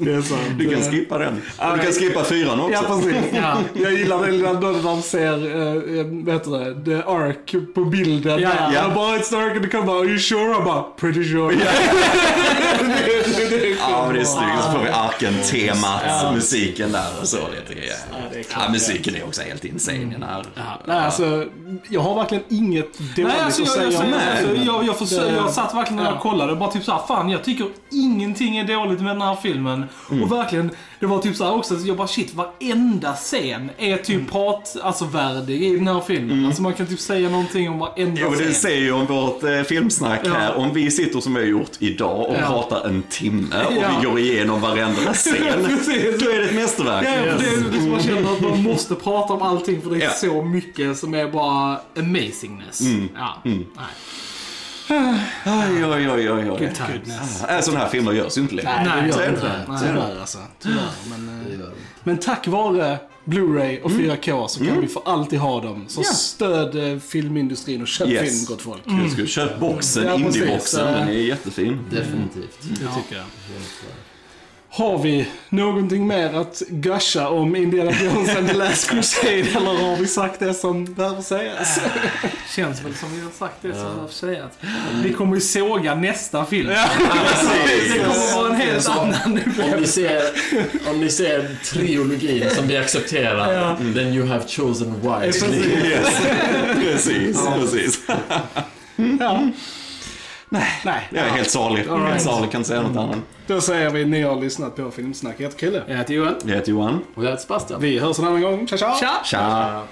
okej. sant. Du kan skippa den. Och du kan skippa fyran också. Ja, precis. Ja. Jag gillar det när när de ser, uh, vad heter det, the ark på bilden. Ja, ja. Jag bara, it's dark and the cover, are you sure? Jag bara, pretty sure. ねえ。Ja, men det är snyggt. Så får vi arken-temat, musiken där och så. Det tycker jag. det är klart. Ja, musiken är också helt insane i den här. Nej, alltså, jag har verkligen inget dåligt Nej, alltså, att jag, säga jag, det. alltså, jag, jag, försöker, Det- jag satt verkligen när jag ja. kollade och bara typ såhär, fan jag tycker ingenting är dåligt med den här filmen. Och verkligen, det var typ såhär också, jag bara shit, varenda scen är typ prat, alltså värdig i den här filmen. Alltså man kan typ säga någonting om varenda Jo, det scen. säger ju om vårt eh, filmsnack Ja. här. Om vi sitter som vi har gjort idag och Ja. pratar en timme och Ja. vi går igenom varenda scen. Då är det ett mästerverk. Ja, det är liksom man känner att man måste prata om allting för det är Ja. så mycket som är bara amazingness. Ja, nej. Oj, oj, oj, oj. oj. Good times. Äh, sådana här filmer görs ju inte längre. Nej, det Så gör är det det. inte. Nej. Tyvärr alltså. Tyvärr. Men, eh, det det. men tack vare Blu-ray och 4K så kan vi för alltid ha dem. Så Ja. stöd eh, filmindustrin och köp Yes. film, gott folk. Jag skulle köpa boxen, Ja, indie-boxen. Den är jättefin. Definitivt. Det tycker jag. Har vi någonting mer att gusha om Indiana Jones and the Last Crusade eller har vi sagt det som behöver sägas? Känns väl som vi har sagt det som jag har säga. Vi kommer ju såga nästa film. Precis. Det kommer vara en helt Så, annan Om ni ser, om ni ser triologin som vi accepterar, Ja. then you have chosen wisely. Yes. precis, precis. Ja. Nej, Nej. jag är helt salig. Right. Helt salig, kan inte säga något annat. Då säger vi ni har lyssnat på Filmsnack. Jag heter Chrille. Jag heter Johan. Jag heter Johan. Och jag heter Sebastian. Vi hörs en annan gång. Tja tja! Tja! Tja!